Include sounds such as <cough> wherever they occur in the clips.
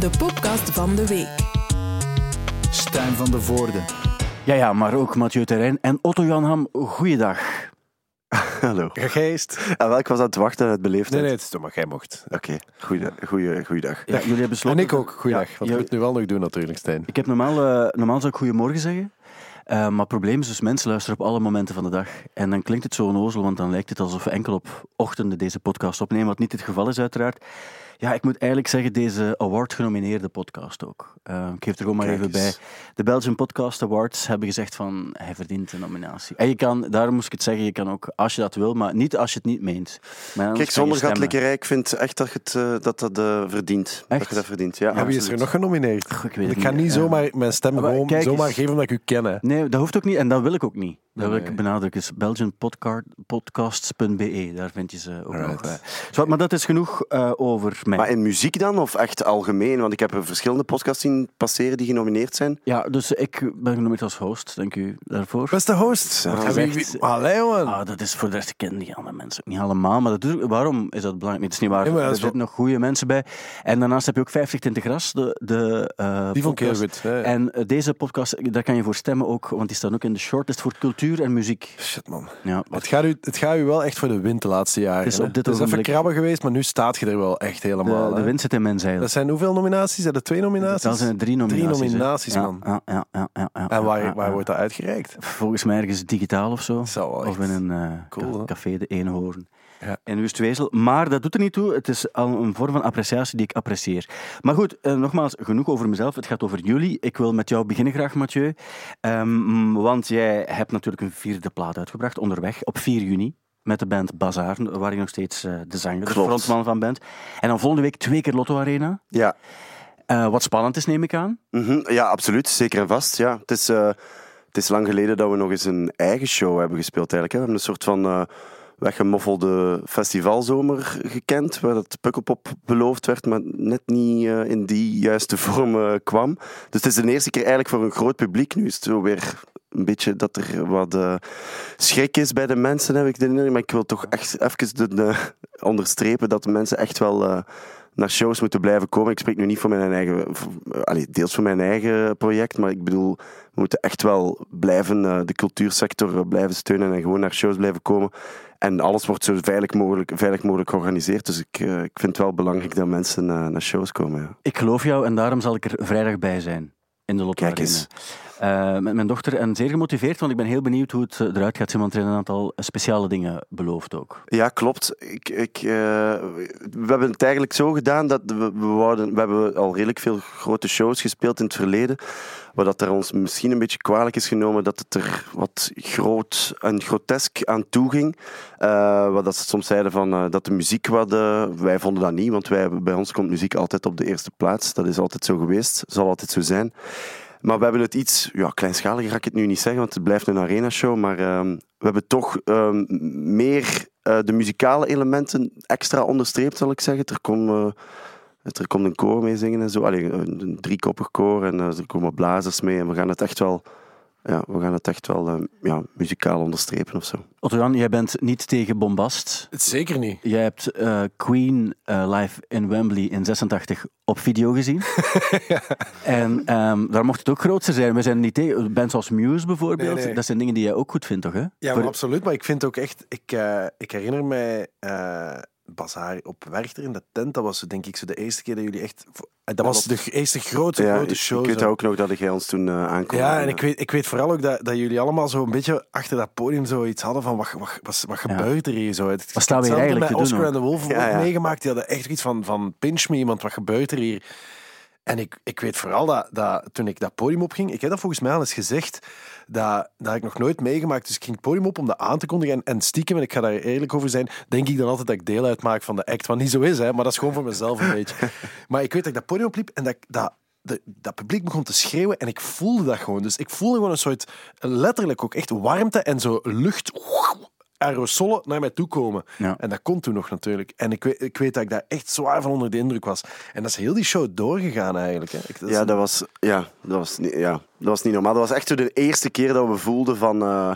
de podcast van de week. Stijn van de Voorde. Ja, ja, maar ook Mathieu Terrein en Otto Jan Ham. Goeiedag. <laughs> Hallo. Geest. Ah, wel, ik was aan het wachten uit beleefdheid. Nee, nee, het is toch maar jij mocht. Oké, goeie, goeie, goeiedag. Ja, jullie hebben besloten... En ik ook. Goeiedag. Ja, Want ik moet het nu wel nog doen natuurlijk, Stijn. Ik heb normaal, eh, normaal zou ik goedemorgen zeggen. Eh, maar het probleem is dus, mensen luisteren op alle momenten van de dag. En dan klinkt het zo onnozel, want dan lijkt het alsof we enkel op ochtenden deze podcast opnemen, wat niet het geval is uiteraard. Ja, ik moet eigenlijk zeggen, deze award-genomineerde podcast ook. Eh, ik geef er gewoon maar even bij. De Belgian Podcast Awards hebben gezegd van, hij verdient een nominatie. En je kan, daarom moest ik het zeggen, je kan ook, als je dat wil, maar niet als je het niet meent. Kijk, zonder stemmen. gatelijkerij, ik vind echt dat je het, eh, dat, dat eh, verdient. Dat Echt? je dat verdient, ja. Ja, wie is er nog genomineerd? Goh, ik weet het Ik ga niet zomaar mijn stem Maar gewoon kijk zomaar eens. geven omdat ik u ken. hè. Nee, dat hoeft ook niet en dat wil ik ook niet. Dat wil ik benadrukken. is belgianpodcasts.be. Daar vind je ze ook Alright. nog. Zo, maar dat is genoeg eh, over mij. Maar in muziek dan, of echt algemeen? Want ik heb verschillende podcasts zien passeren die genomineerd zijn. Ja, dus ik ben genomineerd als host. Dank u daarvoor. Beste host. Ja, En wie- gezegd. wie- Allee, jongen. Ah, dat is voor de rest, ik ken die andere mensen ook niet allemaal. Maar dat doe ik- waarom is dat belangrijk? Nee, het is niet waar. Er wel- zitten nog goede mensen bij. En daarnaast heb je ook 50 Tinten Gras, de, de eh, Die vond ik heel. En eh, deze podcast, daar kan je voor stemmen ook, want die staan ook in de shortlist voor cultuur en muziek. Shit, man. Ja, Het gaat, u, het gaat u wel echt voor de wind de laatste jaren. Het is op dit het is even krabben geweest, maar nu staat je er wel echt helemaal. de, wind zit in mijn zeilen. Dat zijn hoeveel nominaties? Zijn er twee nominaties? Dat zijn er drie nominaties. hè. nominaties, Ja, man. Ja, ja, ja, ja, ja, En waar, ja, waar ja. wordt dat uitgereikt? Volgens mij ergens digitaal of zo. Of in een eh, cool, ca- hè? café de Eenhoorn. Ja. In Wustwezel. Maar dat doet er niet toe. Het is al een vorm van appreciatie die ik apprecieer. Maar goed, eh, nogmaals, genoeg over mezelf. Het gaat over jullie. Ik wil met jou beginnen graag, Mathieu. Ehm, want jij hebt natuurlijk een vierde plaat uitgebracht, onderweg, op 4 juni. Met de band Bazaar, waar je nog steeds eh, de zanger, de frontman van bent. En dan volgende week twee keer Lotto Arena. Ja. Eh, wat spannend is, neem ik aan. Mhm, ja, absoluut. Zeker en vast. Ja. Het, is, eh, het is lang geleden dat we nog eens een eigen show hebben gespeeld. Eigenlijk, hè. We hebben een soort van weggemoffelde festivalzomer gekend, waar dat Pukkelpop beloofd werd, maar net niet eh, in die juiste vorm eh, kwam. Dus het is de eerste keer eigenlijk voor een groot publiek. Nu is het zo weer een beetje dat er wat eh, schrik is bij de mensen, heb ik de. Maar ik wil toch echt even de, de- onderstrepen dat de mensen echt wel... naar shows moeten blijven komen. Ik spreek nu niet voor mijn eigen, deels voor mijn eigen project, maar ik bedoel, we moeten echt wel blijven de cultuursector blijven steunen en gewoon naar shows blijven komen. En alles wordt zo veilig mogelijk, veilig mogelijk georganiseerd. Dus ik, eh, ik vind het wel belangrijk dat mensen eh, naar shows komen. Ja. Ik geloof jou en daarom zal ik er vrijdag bij zijn. In de Kijk eens. Eh, met mijn dochter en zeer gemotiveerd, want ik ben heel benieuwd hoe het eh, eruit gaat zien, want er zijn een aantal speciale dingen beloofd ook. Ja, klopt. Ik, ik, eh, we hebben het eigenlijk zo gedaan dat we, we, we hebben al redelijk veel grote shows gespeeld in het verleden. Waar dat er ons misschien een beetje kwalijk is genomen dat het er wat groot en grotesk aan toe ging. Eh, wat dat ze soms zeiden van, dat de muziek wat... wij vonden dat niet, want wij, bij ons komt muziek altijd op de eerste plaats. Dat is altijd zo geweest, zal altijd zo zijn. Maar we hebben het iets, ja, kleinschaliger ga ik het nu niet zeggen, want het blijft een arena-show. Maar ehm, we hebben toch ehm, meer eh, de muzikale elementen extra onderstreept, zal ik zeggen. Er komt, eh, er komt een koor mee zingen en zo. Allee, een, een driekoppig koor en eh, er komen blazers mee. En we gaan het echt wel, ja, we gaan het echt wel eh, ja, muzikaal onderstrepen of zo. Otto-Jan, jij bent niet tegen bombast. Zeker niet. Jij hebt eh, Queen eh, live in Wembley in 86 op video gezien. <laughs> En ehm, daar mocht het ook grootste zijn. We zijn niet tegen. Bands als Muse bijvoorbeeld, Nee, nee. dat zijn dingen die jij ook goed vindt, toch? Hè? Ja, Voor- maar absoluut. Maar ik vind ook echt... Ik, eh, ik herinner mij... eh Bazaar op Werchter in de tent. Dat was denk ik zo de eerste keer dat jullie echt... Dat was de eerste grote, Ja, grote show. ik weet ook nog dat jij ons toen eh aankwam. Ja, en ik weet, ik weet vooral ook dat, dat jullie allemaal zo een beetje achter dat podium zoiets hadden van wat, wat, wat, wat gebeurt er hier zo? Het, Wat staan we eigenlijk te doen Oscar en de Wolf Ja, meegemaakt. Die hadden echt iets van, van pinch me, want wat gebeurt er hier? En ik, ik weet vooral dat, dat toen ik dat podium opging, ik heb dat volgens mij al eens gezegd, dat, dat heb ik nog nooit meegemaakt. Dus ik ging het podium op om dat aan te kondigen. En, en stiekem, en ik ga daar eerlijk over zijn, denk ik dan altijd dat ik deel uitmaak van de act. Wat niet zo is, hè, maar dat is gewoon voor mezelf een beetje. <laughs> Maar ik weet dat ik dat podium opliep en dat, dat, de, dat publiek begon te schreeuwen en ik voelde dat gewoon. Dus ik voelde gewoon een soort, letterlijk ook echt warmte en zo lucht, aerosolen naar mij toe komen. Ja. En dat kon toen nog natuurlijk. En ik weet, ik weet dat ik daar echt zwaar van onder de indruk was. En dat is heel die show doorgegaan eigenlijk. Hè. Ik, dat is Ja, dat was, ja, dat, was niet, ja, dat was niet normaal. Dat was echt de eerste keer dat we voelden van... eh,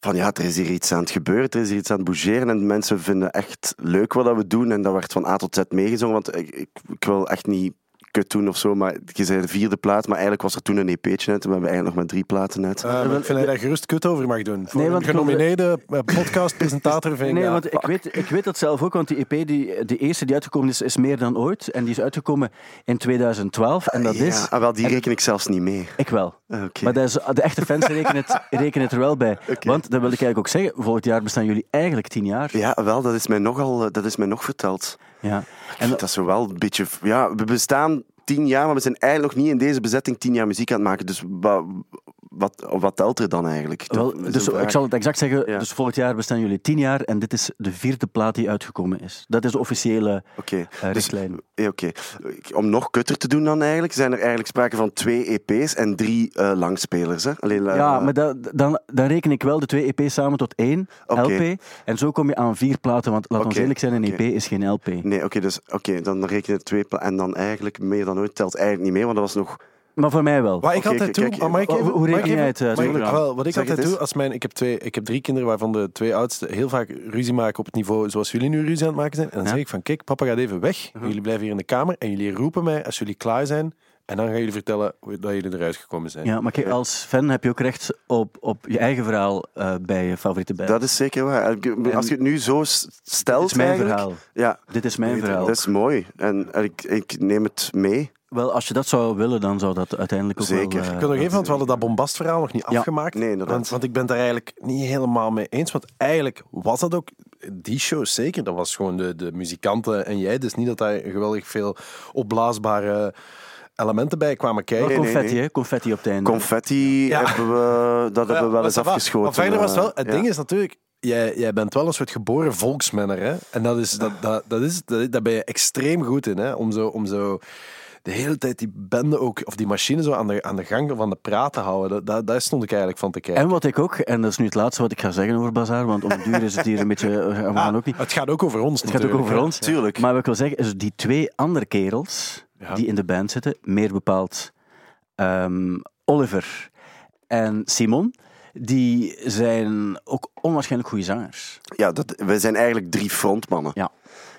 van ja, er is hier iets aan het gebeuren, er is hier iets aan het bougeren en de mensen vinden echt leuk wat dat we doen. En dat werd van A tot Z meegezongen, want ik, ik, ik wil echt niet kut toen of zo, maar je zei de vierde plaat, maar eigenlijk was er toen een EP'tje net en we hebben eigenlijk nog maar drie platen net. Eh, maar ik vind dat je daar gerust kut over mag doen. Voor Nee, een want genomineerde eh, podcastpresentator vind ik Nee, want ik weet, ik weet dat zelf ook, want die EP, die, de eerste die uitgekomen is, is meer dan ooit. En die is uitgekomen in 2012. En dat ja, is... ah, wel, die en- reken ik zelfs niet mee. Ik wel. Ah, Oké. Maar dat is, de echte fans rekenen het, <laughs> rekenen het er wel bij. Want, dat wil ik eigenlijk ook zeggen, volgend jaar bestaan jullie eigenlijk tien jaar. Ja, wel, dat is mij nogal, eh, dat is mij nog verteld. Ja. En dat is wel een beetje... Ja, we bestaan tien jaar, maar we zijn eigenlijk nog niet in deze bezetting tien jaar muziek aan het maken. Dus wat, wat, telt er dan eigenlijk? Wel, dus ik zal het exact zeggen. Ja. Dus volgend jaar bestaan jullie tien jaar en dit is de vierde plaat die uitgekomen is. Dat is de officiële Oké, eh, dus- richtlijn. Om nog kutter te doen dan eigenlijk, zijn er eigenlijk sprake van twee EP's en drie eh, langspelers. Hè? Alleen, eh, ja, maar dan, dan reken ik wel de twee EP's samen tot één. LP. En zo kom je aan vier platen, want laat ons eerlijk zijn, een EP is geen LP. Nee, oké, dus oké, dan reken je twee pla- en dan eigenlijk meer dan ooit telt eigenlijk niet mee, want dat was nog... Maar voor mij wel. Wat ik altijd doe, kijk, maar mag ik hoe- even- hoe reken jij het, ik- wel, Wat ik Zeg altijd doe, als mijn, ik, heb twee, ik heb drie kinderen waarvan de twee oudste heel vaak ruzie maken op het niveau zoals jullie nu ruzie aan het maken zijn. En dan Ja. zeg ik van, kijk, papa gaat even weg. Jullie blijven hier in de kamer en jullie roepen mij als jullie klaar zijn. En dan gaan jullie vertellen dat jullie eruit gekomen zijn. Ja, maar kijk, als fan heb je ook recht op, op je eigen verhaal eh, bij je favoriete band. Dat is zeker waar. Als je het nu zo stelt Dit is mijn verhaal. Ja, Dit is mijn verhaal. dat is mooi. En, en ik, ik neem het mee. Wel, als je dat zou willen, dan zou dat uiteindelijk ook Zeker. wel... eh, Ik wil nog even, want we hadden dat bombastverhaal nog niet Ja. afgemaakt. Nee, inderdaad. want, want ik ben het daar eigenlijk niet helemaal mee eens. Want eigenlijk was dat ook, die show zeker, dat was gewoon de, de muzikanten en jij. Dus niet dat daar geweldig veel opblaasbare elementen bij kwamen kijken. Nee, confetti, nee. hè? Confetti op het einde. Confetti Ja. hebben we, dat hebben we wel eens afgeschoten. Maar verder was het wel, eh, het ja. ding is natuurlijk, jij, jij bent wel een soort geboren volksmenner. Hè? En dat, is, dat, dat, dat, is, dat, daar ben je extreem goed in. Hè? Om, zo, om zo de hele tijd die bende ook, of die machine zo aan de, aan de gang van de praat te houden. Dat, dat, daar stond ik eigenlijk van te kijken. En wat ik ook, en dat is nu het laatste wat ik ga zeggen over Bazaar, want om de duur is het hier een beetje... We gaan ook niet... Het gaat ook over ons Het gaat ook natuurlijk, over ons. Tuurlijk. Maar wat ik wil zeggen, is die twee andere kerels Ja. die in de band zitten, meer bepaald ehm, Oliver en Simon, die zijn ook onwaarschijnlijk goede zangers. Ja, dat, wij zijn eigenlijk drie frontmannen. Ja.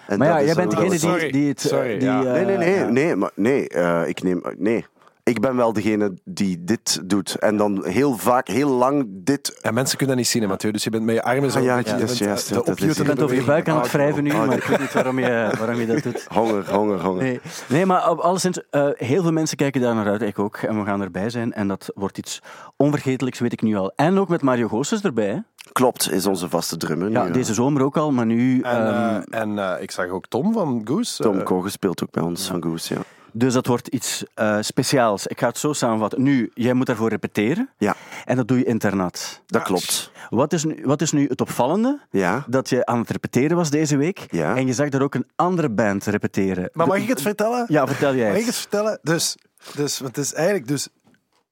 En Maar ja, jij bent degene die, die het... Sorry, die, ja. eh, Nee, nee, nee, ja. nee, maar nee, eh, ik neem, nee. Ik ben wel degene die dit doet. En dan heel vaak, heel lang dit. En mensen kunnen dat niet zien, hè, Mathieu. Dus je bent met je armen zo Ah, ja, beetje- dat is je bent, juist, eh, ja, de dat is- Je bent over je buik aan het beweging. wrijven nu, Oh, maar ik weet niet waarom je, waarom je dat doet. <laughs> Honger, honger, honger. Nee, nee maar op alleszins, eh, heel veel mensen kijken daar naar uit, ik ook. En we gaan erbij zijn. En dat wordt iets onvergetelijks, weet ik nu al. En ook met Mario Goossens erbij. Hè? Klopt, is onze vaste drummer. Ja, nu, ja. deze zomer ook al, maar nu... En, ehm, eh, en eh, ik zag ook Tom van Goose. Tom Kogen speelt ook bij ons van Goose, ja. Dus dat wordt iets eh, speciaals. Ik ga het zo samenvatten. Nu, jij moet daarvoor repeteren. Ja, En dat doe je internat. dat Ja, klopt. Wat is, nu, wat is nu het opvallende? Ja, Dat je aan het repeteren was deze week. Ja. En je zag daar ook een andere band repeteren. Maar mag ik het vertellen? Ja, vertel jij Mag ik het. vertellen? Dus, dus want het is eigenlijk... Dus,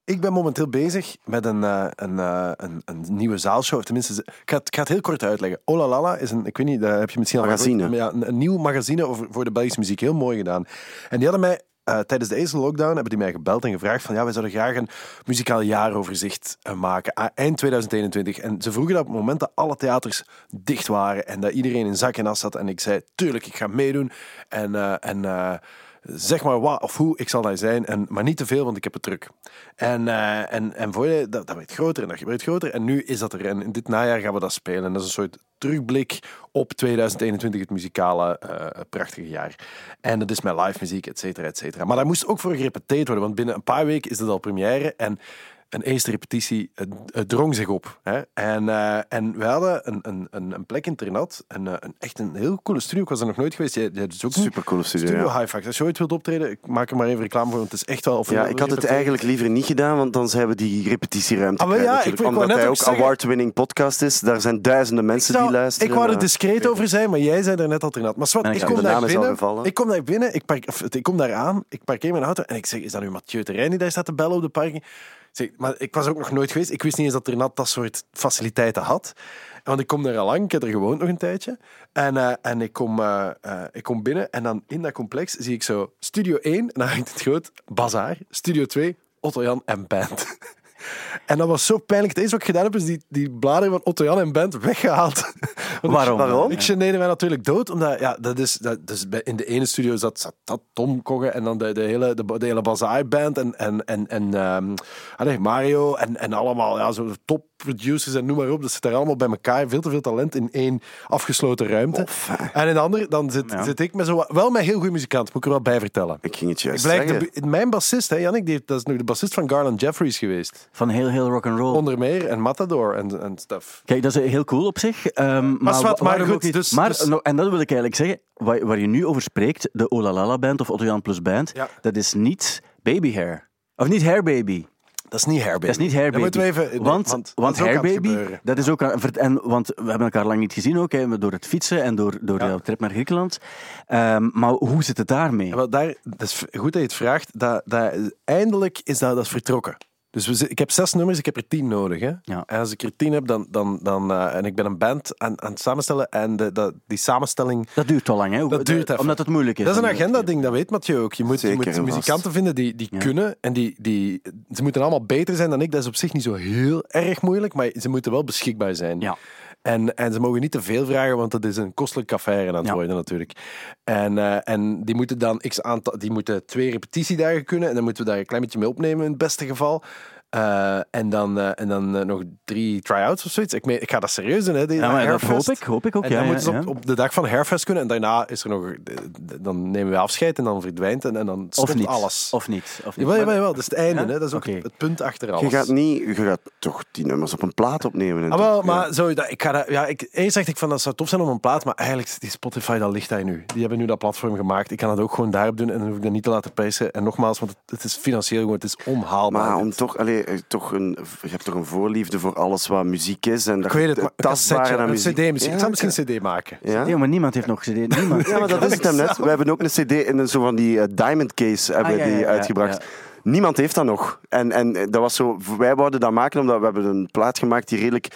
ik ben momenteel bezig met een, eh, een, eh, een, een nieuwe zaalshow. Of tenminste, ik ga, het, ik ga het heel kort uitleggen. Olalala is een, ik weet niet, daar heb je misschien al Magazine. gehoord. Ja, een, een nieuw magazine over, voor de Belgische muziek. Heel mooi gedaan. En die hadden mij... eh, tijdens de eerste lockdown hebben die mij gebeld en gevraagd van ja, wij zouden graag een muzikaal jaaroverzicht eh, maken a- eind 2021. En ze vroegen dat op het moment dat alle theaters dicht waren en dat iedereen in zak en as zat. En ik zei, tuurlijk, ik ga meedoen. En, eh, en eh, zeg maar wat of hoe, ik zal daar zijn. En, maar niet te veel, want ik heb het druk. En, eh, en, en voor je, dat, dat werd groter en dat werd groter. En nu is dat er. En in dit najaar gaan we dat spelen. En dat is een soort terugblik op 2021, het muzikale eh, prachtige jaar. En dat is met live muziek, et cetera, et cetera. Maar daar moest ook voor gerepeteerd worden, want binnen een paar weken is dat al première. En een eerste repetitie het, het drong zich op. Hè? En, eh, en we hadden een, een, een, plek internat. Een, eh, een, echt een heel coole studio. Ik was er nog nooit geweest. Jij, jij dus ook supercoole studio. Studio ja. High. Als je ooit wilt optreden, ik maak er maar even reclame voor, want het is echt wel... Of Ja, ik had het eigenlijk liever niet gedaan, want dan zijn we die repetitieruimte Ah, maar ja, ik- Omdat net hij ook zeggen- award-winning podcast is. Daar zijn duizenden mensen zou- die luisteren. Ik wou er Eh, discreet over zijn, maar jij zei er net al internaat. Maar ik kom daar is binnen. Ik kom daar binnen, ik, park, of, ik kom daar aan, ik parkeer mijn auto en ik zeg, is dat nu Mathieu Terrein die daar staat te bellen op de parking? Zeg, maar ik was ook nog nooit geweest. Ik wist niet eens dat internat dat soort faciliteiten had. Want ik kom daar al lang, ik heb er gewoond nog een tijdje. En, eh, en ik, kom, eh, eh, ik kom binnen en dan in dat complex zie ik zo Studio 1, en hangt het groot, Bazaar. Studio 2, Otto Jan en Band. <laughs> En dat was zo pijnlijk. Het eerste wat ik gedaan heb, is die, die bladeren van Otto Jan en Bent weggehaald. <laughs> Waarom? Waarom? Ik geneerde mij natuurlijk dood, omdat ja, dat is, dat, dus bij- in de ene studio zat, zat, zat Tom Kogge en dan de, de hele, de, de hele Bazaar Band en, en, en, en ehm, allee, Mario en, en allemaal ja, zo top producers en noem maar op. Dat zit daar allemaal bij elkaar. Veel te veel talent in één afgesloten ruimte. En in de andere, dan zit, Ja. zit ik met zo, wel met heel goede muzikanten, moet ik er wel bij vertellen. Ik ging het juist zeggen. de, mijn bassist, hè, Jannik, die, dat is nog de bassist van Garland Jeffries geweest. Van heel, heel rock and roll. Onder meer en Matador en, en stuff. Kijk, dat is heel cool op zich. ehm, maar goed, dus- maar, dus- en dat wil ik eigenlijk zeggen, waar, waar je nu over spreekt, de Olalala Band of Otto Jan Plus Band, Ja. dat is niet Baby Hair. Of niet Hair Baby. Dat is niet Hair Baby. Dat is niet moeten we even... want want, want, dat is ook Hair aan het Baby, gebeuren. dat is ook... En, want we hebben elkaar lang niet gezien ook, hè, door het fietsen en door, door Ja. jouw trip naar Griekenland. Ehm, maar hoe zit het daarmee? Ja, wel, daar, dat is goed dat je het vraagt. Dat, dat, eindelijk is dat, dat is vertrokken. Dus we, ik heb zes nummers, ik heb er tien nodig. Hè? Ja. En als ik er tien heb, dan, dan, dan, eh, en ik ben een band aan, aan het samenstellen. En de, die samenstelling, Dat duurt wel lang, hè? Dat duurt even. Omdat het moeilijk is. dat is een agenda-ding, dat weet Mathieu ook. Je moet, je moet muzikanten vinden die, die Ja. kunnen. En die, die, ze moeten allemaal beter zijn dan ik. Dat is op zich niet zo heel erg moeilijk. Maar ze moeten wel beschikbaar zijn. Ja. En, en ze mogen niet te veel vragen, want dat is een kostelijke affaire aan het Ja. worden natuurlijk. En, eh, en die moeten dan x aantal, die moeten twee repetitiedagen kunnen en dan moeten we daar een klein beetje mee opnemen in het beste geval. Eh, en dan, eh, en dan eh, nog drie try-outs of zoiets. Ik, meen, ik ga dat serieus doen, hè, die Ja, maar dat hoop ik, hoop ik ook. En ja, dan ja, moeten ze ja. op, op de dag van Hairfest kunnen. En daarna is er nog... Dan nemen we afscheid en dan verdwijnt en, en dan Of stopt niet. alles. Of niet. Of niet. Jawel, jawel, jawel. Dat is het einde. Ja? Hè. Dat is ook het punt achter alles. Je gaat, niet, je gaat toch die nummers op een plaat opnemen. en Ah, wel, toch- ja. maar zo, dat, ik ga dat, ja, ik, eerst dacht ik van dat zou tof zijn op een plaat, maar eigenlijk die Spotify, dat ligt daar nu. Die hebben nu dat platform gemaakt. Ik kan het ook gewoon daarop doen en dan hoef ik dat niet te laten prijzen. En nogmaals, want het, het is financieel gewoon, het is onhaalbaar. Maar om dit. toch, allee, eh, toch een, je hebt toch een voorliefde voor alles wat muziek is. En dat ik weet het, maar een tastbare een muziek. cd misschien. ik zou misschien een cd maken. Ja? Nee, maar niemand heeft nog gezien. Niemand. Ja, maar dat is het hem net. We hebben ook een cd in een zo van die eh, diamond case hebben Ah, ja, die uitgebracht. ja. Niemand heeft dat nog. En, en dat was zo, wij wouden dat maken omdat we hebben een plaat gemaakt die redelijk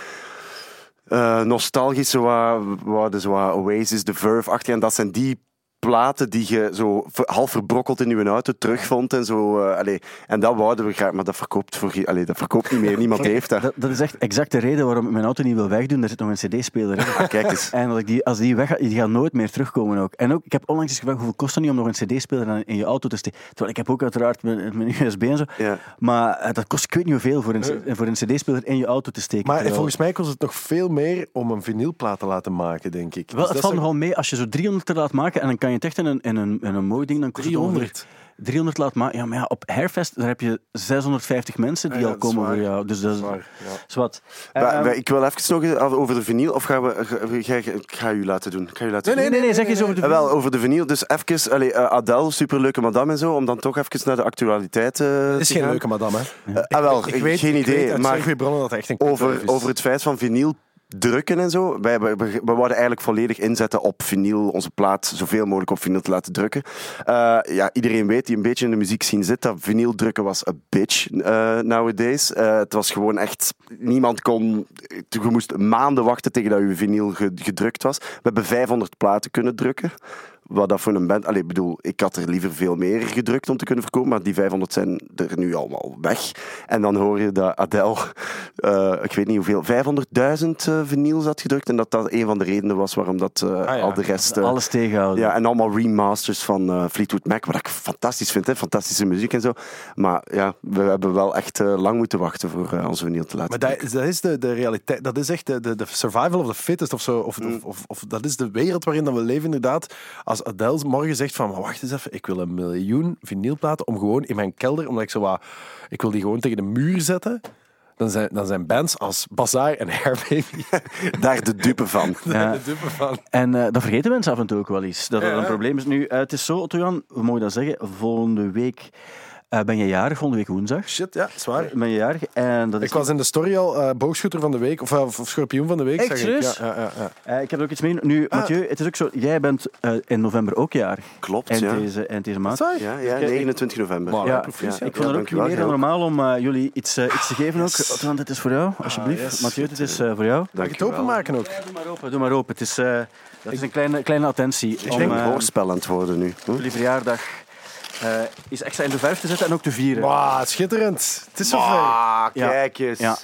eh, nostalgisch wat, zo wat Oasis, The Verve achter. En dat zijn die platen die je zo half verbrokkeld in je auto terugvond en zo. eh, allee. En dat wouden we graag, maar dat verkoopt, voor, allee, dat verkoopt niet meer. Niemand heeft dat. Dat, dat is echt exact de reden waarom ik mijn auto niet wil wegdoen. Er zit nog een cd-speler in. Ah, kijk eens. En als, ik die, als die weg gaat, die gaat nooit meer terugkomen ook. En ook, ik heb onlangs eens gevraagd, hoeveel kost het nu om nog een cd-speler in je auto te steken? Terwijl ik heb ook uiteraard mijn, mijn USB en zo. Ja. Maar eh, dat kost, ik weet niet hoeveel, voor een, voor een cd-speler in je auto te steken. Maar Terwijl- volgens mij kost het nog veel meer om een vinylplaat te laten maken, denk ik. Wel, Dus het dat valt nogal mee als je zo 300 er laat maken en dan kan je het echt in een, in een, in een mooi ding, dan kost het 300. ongeveer 300 laat maken. Ja, maar ja, op Hairfest daar heb je 650 mensen die ja, al komen voor jou. Dus dat is, waar, ja. is wat. Maar, Ehm, ik wil even nog over de vinyl, of gaan we... ga- ga- ga- Ik ga u laten doen. Ik ga u laten nee, nee, doen. nee, nee, zeg eens over de Eh, wel, over de vinyl. Dus even, allee, eh, Adele, superleuke madame en zo, om dan toch even naar de actualiteit eh Het is geen gaan. leuke madame, hè. Eh, ah, wel, Ik weet, geen ik weet idee. uit maar zeer goede bronnen dat echt een over, is. over het feit van vinyl drukken en zo. Wij, wij, wij wouden eigenlijk volledig inzetten op vinyl, onze plaat zoveel mogelijk op vinyl te laten drukken. Eh, ja, iedereen weet die een beetje in de muziek zien zit, dat vinyl drukken was a bitch eh, nowadays. Eh, het was gewoon echt, niemand kon, je moest maanden wachten tegen dat je vinyl ge- gedrukt was. We hebben 500 platen kunnen drukken. Wat dat voor een band... Allee, ik bedoel, ik had er liever veel meer gedrukt om te kunnen verkopen, maar die 500 zijn er nu allemaal weg. En dan hoor je dat Adele, eh, ik weet niet hoeveel, 500.000 eh vinyls had gedrukt. En dat dat een van de redenen was waarom dat eh, ja. al de rest... eh, alles tegenhouden. ja, en allemaal remasters van eh, Fleetwood Mac, wat ik fantastisch vind, hè? fantastische muziek en zo. Maar ja, we hebben wel echt lang moeten wachten voor eh, onze vinyl te laten Maar dat, dat is de, de realiteit. Dat is echt de, de, de survival of the fittest of zo. Of, of, of, of dat is de wereld waarin dat we leven, inderdaad. Als Adele morgen zegt van, maar wacht eens even, ik wil een miljoen vinylplaten om gewoon in mijn kelder, omdat ik zo wat, ik wil die gewoon tegen de muur zetten. Dan zijn, dan zijn bands als Bazaar en Hairbaby <laughs> Daar de dupe van. <laughs> Ja. de dupe van. En eh, dat vergeten mensen af en toe ook wel eens. Dat dat Ja. een probleem is. Nu, eh, het is zo, Otto-Jan, we mogen dat zeggen, volgende week eh, ben je jarig, volgende week woensdag. Shit, ja, zwaar. Ben je jarig en dat is... Ik was in de story al eh, boogschutter van de week, of, of, of schorpioen van de week. Echt, zag ik. serieus? Ja, ja, ja, ja. Eh, ik heb er ook iets mee. Nu, Ah. Mathieu, het is ook zo, jij bent eh, in november ook jarig. Klopt, Eind, ja. deze, eind deze maand. Zwaar? Ja, ja, Kijk, 29 november. Maar, Ja. Ik vond het ook meer dan normaal om eh, jullie iets, eh, iets te geven ook. Otto-Jan, dit is voor jou, alsjeblieft. yes. Mathieu, dit is eh, voor jou. Mag ik het openmaken ook? Ja, doe maar open, doe maar open. Het is, eh, dat is een kleine, kleine attentie. Ik om, ben eh, een hoorspel aan het worden nu. Jullie verjaardag eh, is extra in de vijf te zetten en ook te vieren. Wauw, schitterend. Het is zover. Ah, Ja. kijk eens. Ja.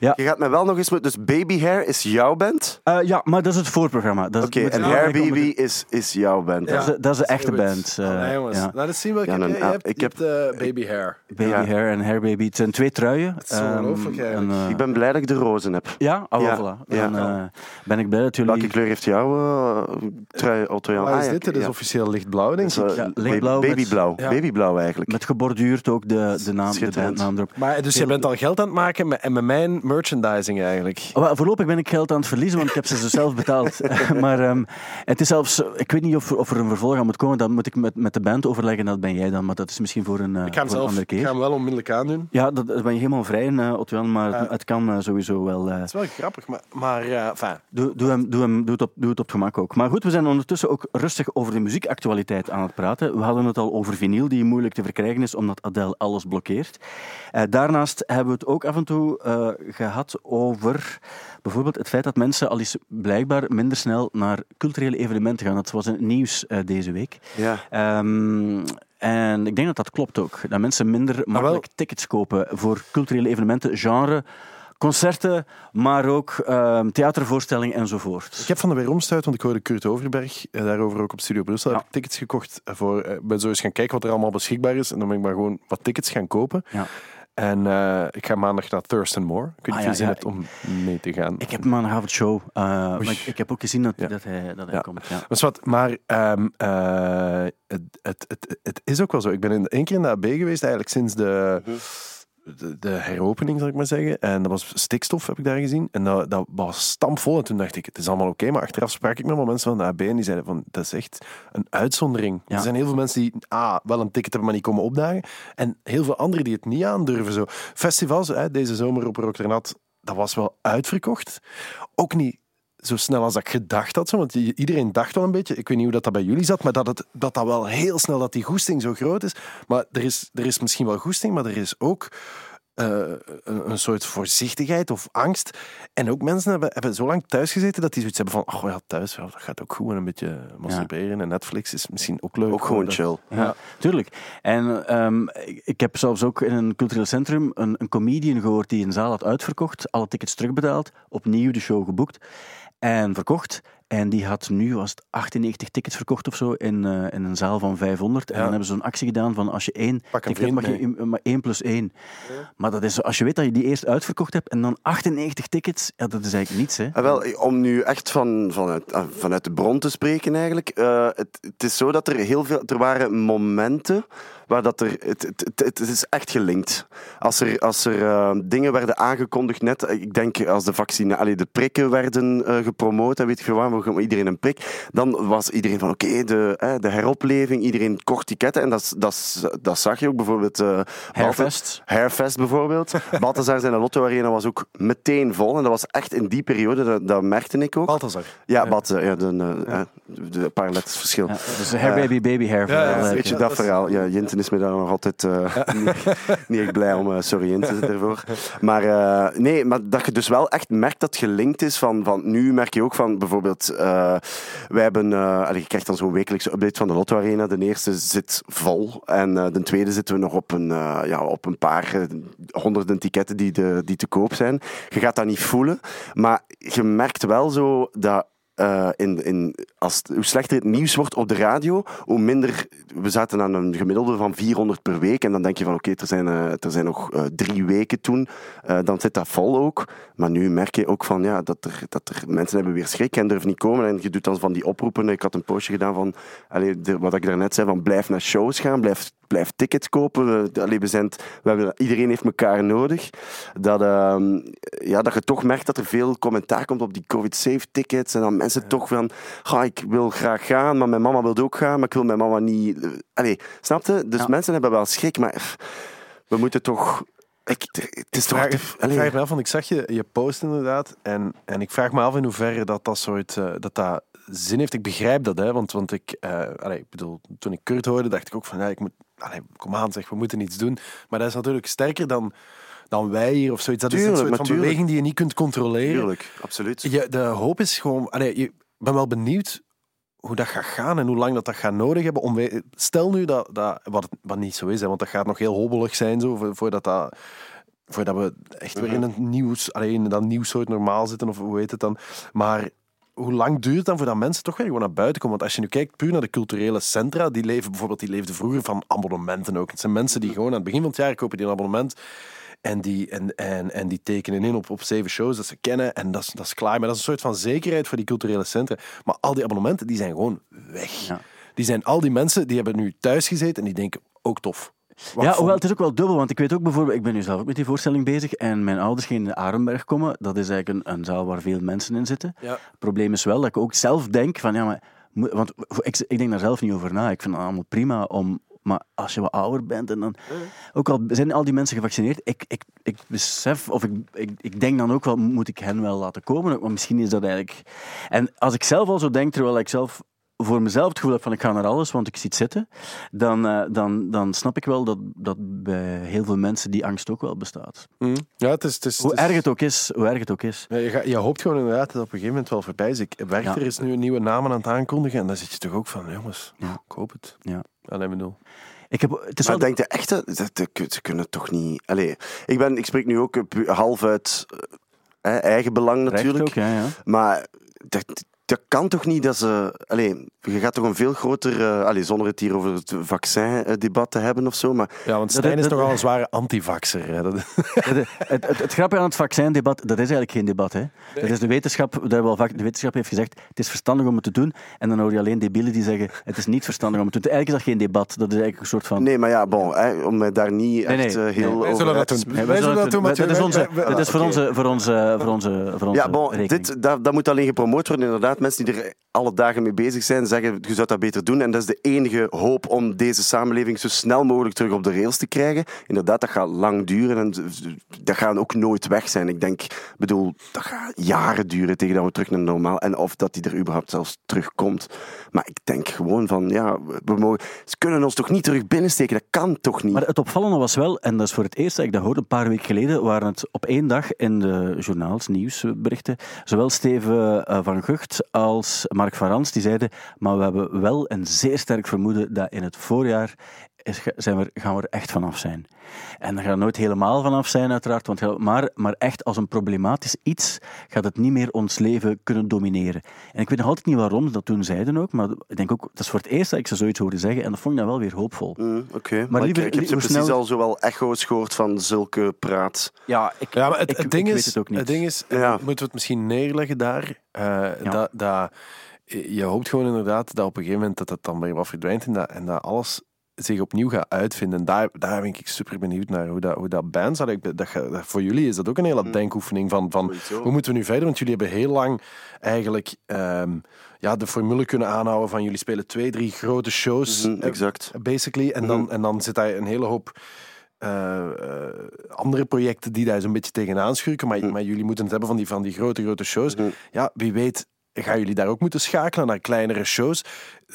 Ja. Je gaat mij wel nog eens... met- Dus Baby Hair is jouw band? Eh, ja, maar dat is het voorprogramma. Dat is- Oké, en ja, Hair ik Baby is, is jouw band. Dat is de- dat is de echte band, eh, Allee, jongens. ja. Laat eens zien welke Ja, heb dan- jij. Je ah, hebt, ik je heb- hebt, eh, baby hair. Baby Ja. Hair en Hair Baby. Het zijn twee truien. is zo Ehm, eigenlijk. eh, Ik ben blij dat ik de rozen heb. Ja? Ja. voilà. Ja. Dan eh, ben ik blij dat jullie... Welke kleur heeft jouw trui, Otto Jan? Wat Ah, is ja, dit? Dit is ja. officieel lichtblauw, denk ik. is, Ja, baby- lichtblauw met- Babyblauw. Ja. Babyblauw eigenlijk. Met geborduurd ook de, de, naam, de bandnaam erop. Maar, dus je bent al geld aan het maken met, en met mijn merchandising eigenlijk. Oh, wel, voorlopig ben ik geld aan het verliezen, want ik heb ze dus zelf betaald. <laughs> <laughs> maar ehm, het is zelfs... Ik weet niet of, er- of er een vervolg aan moet komen. Dan moet ik met, met de band overleggen. Dat ben jij dan. Maar dat is misschien voor een, eh, Ik ga hem, voor een zelf, andere ik keer. ga hem wel onmiddellijk aandoen. Ja, dat, dat ben je helemaal vrij in, uh, Otwan. Maar Ja. het kan eh, sowieso wel... eh, Het is wel grappig, maar, maar eh, enfin, Doe, doe, hem, doe, hem, doe, het op, doe het op het gemak ook. Maar goed, we zijn ondertussen ook rustig over de muziekactualiteit aan het praten. We hadden het al over vinyl, die moeilijk te verkrijgen is, omdat Adele alles blokkeert. Eh, daarnaast hebben we het ook af en toe eh, gehad over bijvoorbeeld het feit dat mensen al eens blijkbaar minder snel naar culturele evenementen gaan. Dat was in het nieuws eh, deze week. Ja. Ehm, en ik denk dat dat klopt ook. Dat mensen minder makkelijk tickets kopen voor culturele evenementen, genre, concerten, maar ook ehm, theatervoorstellingen enzovoort. ik heb van de weer omstuit, want ik hoorde Kurt Overberg eh, daarover ook op Studio Brussel. Ja. Heb ik tickets gekocht voor. eh, ben zo eens gaan kijken wat er allemaal beschikbaar is. En dan ben ik maar gewoon wat tickets gaan kopen. Ja. En eh, ik ga maandag naar Thurston Moore. Ik weet niet Ah, of ja, je zin ja. hebt om mee te gaan. Ik heb maandagavond show, eh, maar ik, ik heb ook gezien dat, Ja. dat hij, dat hij Ja. komt. Ja. Dat is wat, maar ehm, eh, het, het, het, het is ook wel zo. Ik ben in, één keer in de AB geweest, eigenlijk sinds de, de, de heropening, zal ik maar zeggen. En dat was stikstof, heb ik daar gezien. En dat, dat was stampvol. En toen dacht ik, het is allemaal oké. Maar achteraf sprak ik met mensen van de AB en die zeiden van, dat is echt een uitzondering. Ja. Er zijn heel veel mensen die ah, wel een ticket hebben, maar niet komen opdagen. En heel veel anderen die het niet aandurven. Zo. Festivals, hè, deze zomer op Rotterdam, dat was wel uitverkocht. Ook niet zo snel als ik gedacht had. Zo, want iedereen dacht wel een beetje, ik weet niet hoe dat, dat bij jullie zat, maar dat, het, dat dat wel heel snel, dat die goesting zo groot is. Maar er is, er is misschien wel goesting, maar er is ook eh, een, een soort voorzichtigheid of angst. En ook mensen hebben, hebben zo lang thuis gezeten dat die zoiets hebben van, oh ja, thuis, ja, dat gaat ook goed. En een beetje masturberen en Netflix is misschien ook leuk. Ook gewoon chill. Ja, tuurlijk. En ehm, ik, ik heb zelfs ook in een cultureel centrum een, een comedian gehoord die een zaal had uitverkocht, alle tickets terugbetaald, opnieuw de show geboekt en verkocht. En die had nu, was het 98 tickets verkocht of zo, in, eh, in een zaal van 500. En Ja. dan hebben ze een actie gedaan van als je één Pak ticket mag je maar één plus één. Maar dat is, als je weet dat je die eerst uitverkocht hebt en dan 98 tickets, ja, dat is eigenlijk niets. Hè. Ah, wel, om nu echt van, vanuit, ah, vanuit de bron te spreken eigenlijk. eh, het, het is zo dat er heel veel... Er waren momenten waar dat er... Het, het, het, het is echt gelinkt. Als er, als er eh, dingen werden aangekondigd net... eh, Ik denk als de vaccine... Allee, de prikken werden eh, gepromoot en weet ik veel waar, iedereen een prik. Dan was iedereen van oké, de, eh, de heropleving, iedereen kort ticketten. En dat, dat, dat zag je ook bijvoorbeeld... eh, Hairfest. Hairfest bijvoorbeeld. <laughs> Balthazar zijn Lotto Arena was ook meteen vol. En dat was echt in die periode, dat, dat merkte ik ook. Balthazar. Ja, Balthazar, ja, de, eh, de, een paar letters verschil. Ja, dus hair baby, baby hair. Ja, ja, verhaal, Weet je, Ja, dat verhaal. Ja, Jinten is me daar nog altijd eh, <laughs> niet, niet echt blij om. eh, sorry, Jinten, daarvoor. Maar eh, nee, maar dat je dus wel echt merkt dat gelinkt is van, van... Nu merk je ook van, bijvoorbeeld... wij hebben... je krijgt dan zo'n wekelijkse update van de Lotto Arena. De eerste zit vol. En de tweede zitten we nog op een, ja, op een paar honderden ticketten die, de, die te koop zijn. Je gaat dat niet voelen. Maar je merkt wel zo dat eh, in, in, als, hoe slechter het nieuws wordt op de radio, hoe minder. We zaten aan een gemiddelde van 400 per week. En dan denk je van oké, er, zijn, eh, er zijn nog eh, drie weken toen. Dan zit dat vol ook. Maar nu merk je ook van ja, dat, er, dat er mensen hebben weer schrik en durven niet komen. En je doet dan van die oproepen. Ik had een postje gedaan van allee, wat ik daarnet zei: van blijf naar shows gaan, blijf, blijf tickets kopen. Allee, we zijn, we hebben, iedereen heeft elkaar nodig. Dat, ehm, ja, dat je toch merkt dat er veel commentaar komt op die COVID-safe tickets. En dan mensen toch van, "Ga, ik wil graag gaan, maar mijn mama wil ook gaan, maar ik wil mijn mama niet... Allee, snap je? Dus Ja. mensen hebben wel schrik, maar we moeten toch... Ik, het is toch... te- ik vraag me af, want ik zag je, je post inderdaad. En, en ik vraag me af in hoeverre dat dat soort eh, dat dat zin heeft. Ik begrijp dat, hè, want, want ik, allee, ik bedoel, toen ik Kurt hoorde, dacht ik ook van ja, ik moet, allee, kom aan, zeg, we moeten iets doen. Maar dat is natuurlijk sterker dan, dan wij hier of zoiets. Dat is een soort van tuurlijk. beweging die je niet kunt controleren. Tuurlijk, absoluut. Je, de hoop is gewoon, allee, je, ik ben wel benieuwd hoe dat gaat gaan en hoe lang dat, dat gaat nodig hebben. Om stel nu dat, dat wat, het- wat niet zo is, hè, want dat gaat nog heel hobbelig zijn zo, vo- voordat, dat, voordat we echt weer in een nieuws, alleen in dat nieuw soort normaal zitten, of hoe heet het dan. Maar hoe lang duurt het dan voordat mensen toch weer gewoon naar buiten komen? Want als je nu kijkt puur naar de culturele centra, die leven bijvoorbeeld, die leefden vroeger van abonnementen ook. Het zijn mensen die gewoon aan het begin van het jaar kopen die een abonnement. En die, en, en, en die tekenen in op, op zeven shows dat ze kennen. En dat is, dat is klaar. Maar dat is een soort van zekerheid voor die culturele centra. Maar al die abonnementen, die zijn gewoon weg. Ja. Die zijn al die mensen, die hebben nu thuis gezeten en die denken, ook tof. Wat Ja, hoewel het is ook wel dubbel, want ik weet ook bijvoorbeeld, ik ben nu zelf ook met die voorstelling bezig en mijn ouders gingen in Arenberg komen. Dat is eigenlijk een, een zaal waar veel mensen in zitten. Ja. Het probleem is wel dat ik ook zelf denk van, ja, maar, want ik, ik denk daar zelf niet over na. Ik vind het allemaal prima om, maar als je wat ouder bent en dan, ook al zijn al die mensen gevaccineerd, ik, ik, ik besef, of ik, ik, ik denk dan ook wel, moet ik hen wel laten komen, maar misschien is dat eigenlijk... En als ik zelf al zo denk, terwijl ik zelf voor mezelf het gevoel heb van ik ga naar alles, want ik zie het zitten, dan, eh, dan, dan snap ik wel dat, dat bij heel veel mensen die angst ook wel bestaat. Hm. Ja, het is... Het is Hoe het is- erg het ook is, hoe erg het ook is. Ja, je, gaat- je hoopt gewoon inderdaad dat het op een gegeven moment wel voorbij is. Ik, Werchter Ja. is nu een nieuwe namen aan het aankondigen en dan zit je toch ook van, jongens, Ja. ik hoop het. Ja. Alleen bedoel. Ik heb, het is Maar wel, denk je echt, dat, dat, dat- ze kunnen toch niet... Allee, ik, ben, ik spreek nu ook eh, half uit eh, eigen belang recht natuurlijk. ook, ja, ja. Maar dat, dat kan toch niet dat ze... Allee, je gaat toch een veel groter... eh allee, zonder het hier over het vaccindebat te hebben of zo, maar Ja, want Dat- Stijn is dat- nogal een zware antivaxer. hè. Dat- Het, het, het, het grappige aan het vaccindebat, dat is eigenlijk geen debat. Hè. Dat is de wetenschap, dat hebben we al vaak, de wetenschap heeft gezegd, het is verstandig om het te doen. En dan hoor je alleen debielen die zeggen, het is niet verstandig om het te doen. Eigenlijk is dat geen debat. Dat is eigenlijk een soort van... Nee, maar ja, bon, hè, om daar niet Nee, echt nee, heel nee. over Wij zullen dat doen. Wij zullen dat doen, dat is, onze, Wij- wij- dat is voor, onze, voor, onze, voor, onze, voor onze Ja, bon, rekening. dit, dat, dat moet alleen gepromoot worden. Inderdaad, mensen die er alle dagen mee bezig zijn, zeggen je zou dat beter doen. En dat is de enige hoop om deze samenleving zo snel mogelijk terug op de rails te krijgen. Inderdaad, dat gaat lang duren en dat gaat ook nooit weg zijn. Ik denk, bedoel, dat gaat jaren duren tegen dat we terug naar normaal en of dat die er überhaupt zelfs terugkomt. Maar ik denk gewoon van, ja, we mogen, ze kunnen ons toch niet terug binnensteken? Dat kan toch niet? Maar het opvallende was wel, en dat is voor het eerst dat ik dat hoorde, een paar weken geleden, waren het op één dag in de journaals, nieuwsberichten, zowel Steven eh, van Gucht als Mark van Rans, die zeiden, maar we hebben wel een zeer sterk vermoeden dat in het voorjaar is, zijn we, gaan we er echt vanaf zijn. En daar gaan we nooit helemaal vanaf zijn, uiteraard, want, maar, maar echt als een problematisch iets gaat het niet meer ons leven kunnen domineren. En ik weet nog altijd niet waarom ze dat toen zeiden ook, maar ik denk ook, dat is voor het eerst dat ik ze zoiets hoorde zeggen, en dat vond ik dan wel weer hoopvol. Mm, Oké, maar, liever- ik, ik heb ze precies snel- al zo wel echo's gehoord van zulke praat. Ja, ik, Ja, maar het, ik, het ding ik is, weet het ook niet. ding is, Ja. moeten we het misschien neerleggen daar, eh, dat, dat, je hoopt gewoon inderdaad dat op een gegeven moment dat het dan weer wat verdwijnt en dat, en dat alles zich opnieuw gaat uitvinden. Daar, daar ben ik super benieuwd naar hoe dat, hoe dat bands, dat, ik- dat, voor jullie is dat ook een hele denkoefening van, van hoe moeten we nu verder? Want jullie hebben heel lang eigenlijk ehm, ja, de formule kunnen aanhouden van jullie spelen twee, drie grote shows. Mhm, eh, exact. basically. En dan, en dan zit daar een hele hoop eh, eh, andere projecten die daar zo'n beetje tegenaan schurken. Maar, maar jullie moeten het hebben van die, van die grote, grote shows. Mhm. Ja, wie weet gaan jullie daar ook moeten schakelen naar kleinere shows.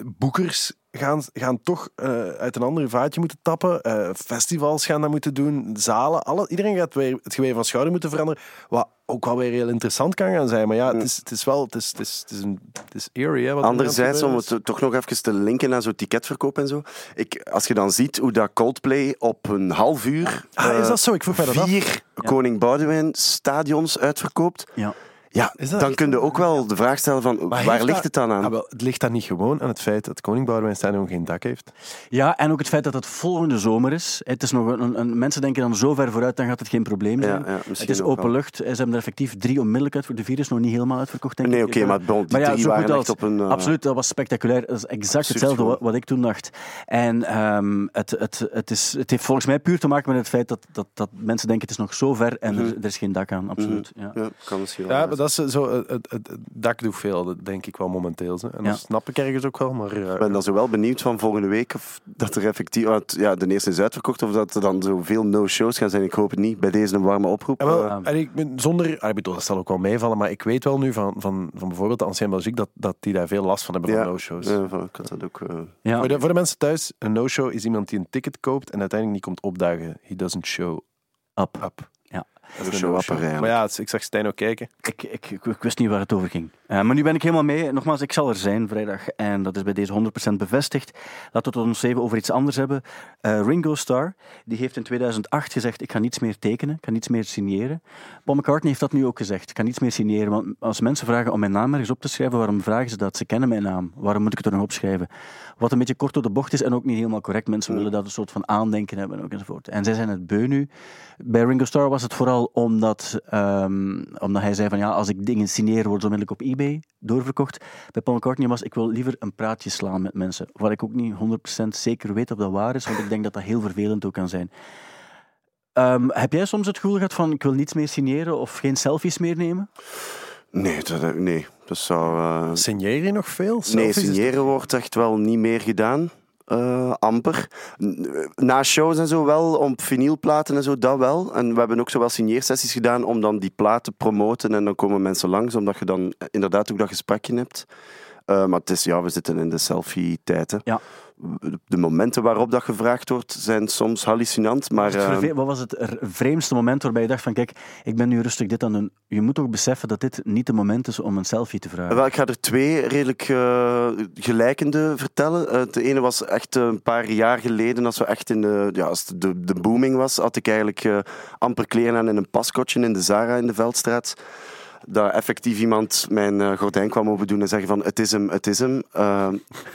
Boekers gaan, gaan toch eh, uit een ander vaatje moeten tappen. Eh, festivals gaan dat moeten doen. Zalen. Alle, iedereen gaat weer het geweer van schouder moeten veranderen. Wat ook wel weer heel interessant kan gaan zijn. Maar ja, het is, het is wel... Het is, het is, het is, een, het is eerie, hè, wat er Anderzijds, om het toch nog even te linken naar zo'n ticketverkoop en zo. Ik, als je dan ziet hoe dat Coldplay op een half uur Ah, is eh, dat zo? Ik vroeg mij dat af. vier Koning Boudewijn stadions uitverkoopt, Ja. Ja, dan kun je ook wel de vraag stellen van Maar waar ligt dat- het dan aan? Ah, wel, het ligt dan niet gewoon aan het feit dat Koning Boudewijn Stadion geen dak heeft. ja, en ook het feit dat het volgende zomer is. Het is nog een, een, mensen denken dan zo ver vooruit, dan gaat het geen probleem zijn. Ja, ja, het is open lucht. Ze hebben er effectief drie onmiddellijk uit. De vier is nog niet helemaal uitverkocht, denk Nee, oké, maar bon, die drie zo waren goed echt op een... eh, Absoluut, dat was spectaculair. Dat is exact hetzelfde wat, wat ik toen dacht. En ehm, het, het, het, is, het heeft volgens mij puur te maken met het feit dat, dat, dat mensen denken het is nog zo ver en er, er is geen dak aan. Absoluut. Ja. Ja, kan misschien wel. Dat is zo, het, het, het dak doet veel, dat denk ik wel momenteel. Hè. En dat snap ik ergens ook wel, maar... eh, Ik ben dan zo wel benieuwd van volgende week of dat er effectief... ja, de eerste is uitverkocht, of dat er dan zoveel no-shows gaan zijn. Ik hoop het niet. Bij deze een warme oproep. en wel, Eh, en ik ben zonder, ah, ik bedoel, dat zal ook wel meevallen, maar ik weet wel nu van, van, van bijvoorbeeld de Ancien Belgique dat, dat die daar veel last van hebben ja, van no-shows. ja, van- ik had dat ook... eh, Ja. Voor, de, voor de mensen thuis, een no-show is iemand die een ticket koopt en uiteindelijk niet komt opdagen. He doesn't show Up. up. Maar ja, het- ik zag Stijn ook kijken. Ik, ik, ik, ik wist niet waar het over ging. Eh, maar nu ben ik helemaal mee. Nogmaals, ik zal er zijn vrijdag. En dat is bij deze 100% bevestigd. Laten we het ons even over iets anders hebben. Eh, Ringo Starr die heeft in 2008 gezegd: Ik ga niets meer tekenen, ik ga niets meer signeren. Paul McCartney heeft dat nu ook gezegd: Ik ga niets meer signeren. Want als mensen vragen om mijn naam ergens op te schrijven, waarom vragen ze dat? Ze kennen mijn naam. Waarom moet ik het er nog opschrijven? Wat een beetje kort door de bocht is en ook niet helemaal correct. Mensen willen dat een soort van aandenken hebben ook enzovoort. En zij zijn het beu nu. Bij Ringo Starr was het vooral omdat, ehm, omdat hij zei van ja, als ik dingen signeer, worden ze onmiddellijk op eBay doorverkocht. Bij Paul McCartney was ik wil liever een praatje slaan met mensen. Waar ik ook niet 100% zeker weet of dat waar is, want ik denk dat dat heel vervelend ook kan zijn. Ehm, heb jij soms het gevoel gehad van ik wil niets meer signeren of geen selfies meer nemen? Nee, dat, nee, dat zou... eh, Signeer je nog veel? Nee, Selfies signeren wordt echt wel niet meer gedaan. Eh, amper. N- Na shows en zo wel, op vinylplaten en zo, dat wel. En we hebben ook zo wel signeersessies gedaan om dan die plaat te promoten. En dan komen mensen langs, omdat je dan inderdaad ook dat gesprekje hebt. Eh, maar het is, ja, we zitten in de selfie-tijd. hè. Ja. De momenten waarop dat gevraagd wordt, zijn soms hallucinant. Maar het eh, Wat was het vreemdste moment waarbij je dacht van kijk, ik ben nu rustig dit aan het doen. Je moet ook beseffen dat dit niet de moment is om een selfie te vragen. Wel, ik ga er twee redelijk eh, gelijkende vertellen. De ene was echt een paar jaar geleden, als, we echt in de, ja, als de, de booming was, had ik eigenlijk amper kleren aan in een paskotje in de Zara in de Veldstraat. Dat effectief iemand mijn eh, gordijn kwam opendoen en zeggen van het is hem, het is hem. Eh,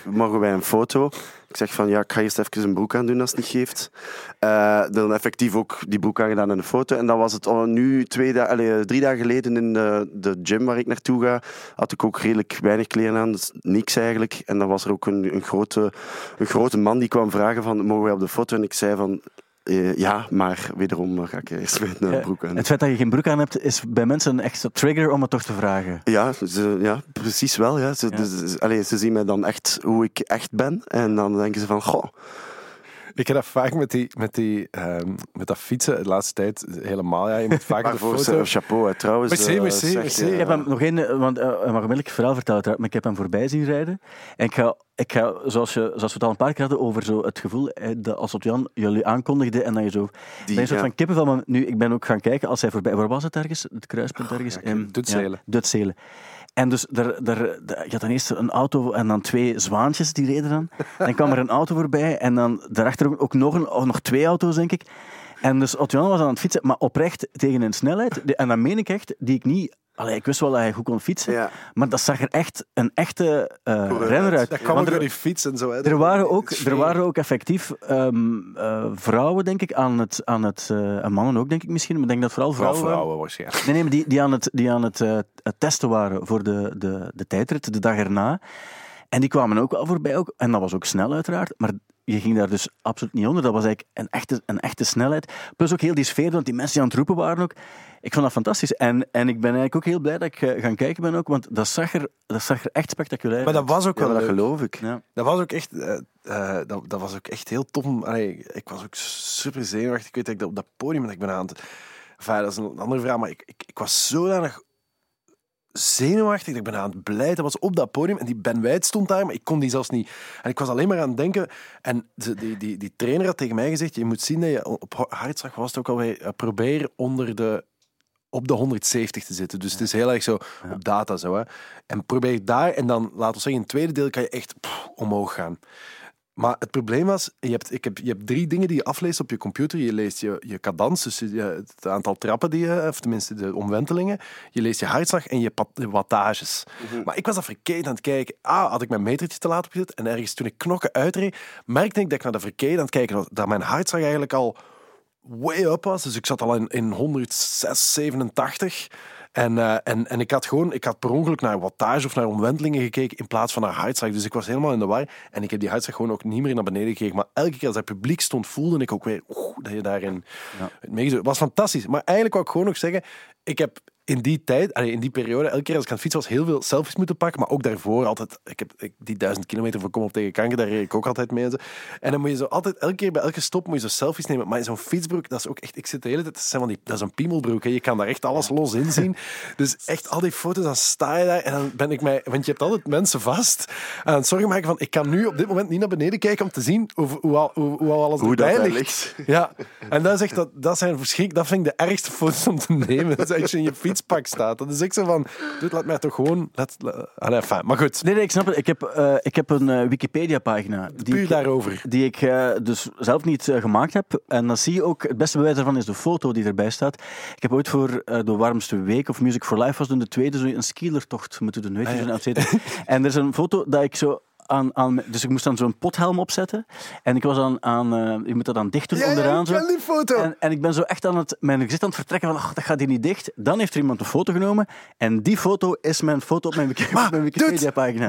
mogen wij een foto? Ik zeg van ja, ik ga eerst even een broek aan doen als het niet geeft. Eh, dan effectief ook die broek aangedaan en een foto. En dan was het al nu twee drie dagen geleden in de, de gym waar ik naartoe ga, had ik ook redelijk weinig kleren aan, dus niks eigenlijk. En dan was er ook een, een, grote, een grote man die kwam vragen van mogen wij op de foto? En ik zei van eh, ja, maar wederom ga ik eerst <laughs> eh, Ja, broek aan. Het feit dat je geen broek aan hebt, is bij mensen een extra trigger om het toch te vragen. Ja, ze, ja, precies wel. Ja. Ze, Ja. dus- allee, ze zien mij dan echt hoe ik echt ben. En dan denken ze van, goh, Ik heb dat vaak met, die, met, die, ehm, met dat fietsen de laatste tijd helemaal. Ja, je moet vaak <laughs> de foto. ze- chapeau. Hè. Trouwens, Merci, eh, merci, zeg, merci. eh, Ik heb hem nog één, eh, want uh, mag onmiddellijk het verhaal vertellen, maar ik heb hem voorbij zien rijden. En ik ga, ik ga zoals, je, zoals we het al een paar keer hadden, over zo het gevoel eh, dat als het Jan jullie aankondigde en dat je zo... Die, dat je soort ja. van kippenvel, maar nu, ik ben ook gaan kijken als hij voorbij... Waar was het ergens? Het kruispunt ergens? ja, In- Dutzelen. Ja, Dutzelen. En dus er, er, je had dan eerst een auto en dan twee zwaantjes die reden dan. Dan kwam er een auto voorbij en dan daarachter ook, nog, een, oh, nog twee auto's, denk ik. En dus Otto was aan het fietsen, maar oprecht tegen een snelheid. En dat meen ik echt, die ik niet... Allee, ik wist wel dat hij goed kon fietsen, Ja. maar dat zag er echt een echte eh, renner uit. Dat kwam ook Want door er, die fiets en zo. Hè. er, waren ook, er waren ook effectief ehm, eh, vrouwen, denk ik, aan het... Aan het eh, en mannen ook, denk ik misschien, maar ik denk dat vooral Vooral vrouwen... waren. vrouwen waarschijnlijk. Nee, nee, maar die, die aan het, die aan het eh, het testen waren voor de, de, de tijdrit, de dag erna. En die kwamen ook wel voorbij, ook, en dat was ook snel uiteraard, maar je ging daar dus absoluut niet onder. Dat was eigenlijk een echte, een echte snelheid. Plus ook heel die sfeer, want die mensen die aan het roepen waren ook. Ik vond dat fantastisch. En, en ik ben eigenlijk ook heel blij dat ik eh, gaan kijken ben ook, want dat zag er, dat zag er echt spectaculair Maar dat was ook Ja, wel dat leuk. geloof ik. Ja. Dat was ook echt, eh, eh, dat, dat was ook echt heel tof. Allee, ik was ook super zenuwachtig. Ik weet dat ik dat op dat podium dat ik ben aan het... Enfin, dat is een andere vraag, maar ik, ik, ik was zodanig zenuwachtig. Ik ben aan het blij. Dat was op dat podium. En die Ben Wijd stond daar, maar ik kon die zelfs niet. En ik was alleen maar aan het denken. En ze- die, die, die trainer had tegen mij gezegd: Je moet zien dat je op hartslag was het ook alweer. eh, probeer onder de. Op de 170 te zitten. Dus het is heel erg zo op data zo. Hè. En probeer daar, en dan laten we zeggen, in het tweede deel kan je echt pff, omhoog gaan. Maar het probleem was, je hebt, ik heb, je hebt drie dingen die je afleest op je computer. Je leest je, je cadans, dus je, het aantal trappen die je, of tenminste de omwentelingen. Je leest je hartslag en je, pat- de wattages. Maar ik was dat verkeerd aan het kijken. Ah, had ik mijn metertje te laat opgezet. En ergens toen ik knokken uitreed, merkte ik dat ik naar de verkeerd aan het kijken was. Dat mijn hartslag eigenlijk al way up was. Dus ik zat al in, in 106, 87. En, eh, en, en ik had gewoon, ik had per ongeluk naar wattage of naar omwentelingen gekeken in plaats van naar hartslag. Dus ik was helemaal in de war. En ik heb die hartslag gewoon ook niet meer naar beneden gekeken. Maar elke keer als het publiek stond, voelde ik ook weer oeh, dat je daarin Ja. Het was fantastisch. Maar eigenlijk wou ik gewoon nog zeggen, ik heb in die tijd, in die periode, elke keer als ik aan het fietsen was, heel veel selfies moeten pakken. Maar ook daarvoor altijd, ik heb ik, die duizend kilometer voor Kom op tegen kanker, daar reed ik ook altijd mee. En, zo. en dan moet je zo altijd, elke keer bij elke stop moet je zo selfies nemen. Maar in zo'n fietsbroek, dat is ook echt, ik zit de hele tijd, dat, zijn van die, dat is een piemelbroek. Hè. Je kan daar echt alles los in zien. <laughs> Dus echt al die foto's, dan sta je daar en dan ben ik mij, want je hebt altijd mensen vast aan het zorgen maken van, ik kan nu op dit moment niet naar beneden kijken om te zien hoe, hoe, al- hoe, hoe al alles Hoe erbij ligt. ligt. Ja, en dat is echt, dat, dat zijn verschrik, dat vind ik de ergste foto's om te nemen. Dat is je in je fietspak staat. Dat is echt zo van, dude, laat mij toch gewoon, laat, enfin, maar goed, Nee, nee, ik snap het. Ik heb, eh, ik heb een eh, Wikipedia-pagina. die puur ik- daarover. Die ik eh, dus zelf niet gemaakt heb. En dan zie je ook, het beste bewijs daarvan is de foto die erbij staat. Ik heb ooit voor de warmste week of Music for Life was toen de tweede, zo een skielertocht moeten doen. Weet je, Ah, ja. <laughs> En er is een foto dat ik zo aan, aan dus ik moest dan zo'n pothelm opzetten. En ik was aan, aan eh, je moet dat dan dicht doen Ja, ja, onderaan. ik zo. ken die foto. En, en ik ben zo echt aan het, mijn gezicht aan het vertrekken van, ach, dat gaat hier niet dicht. Dan heeft er iemand een foto genomen. En die foto is mijn foto op mijn, Wiki- op mijn dude.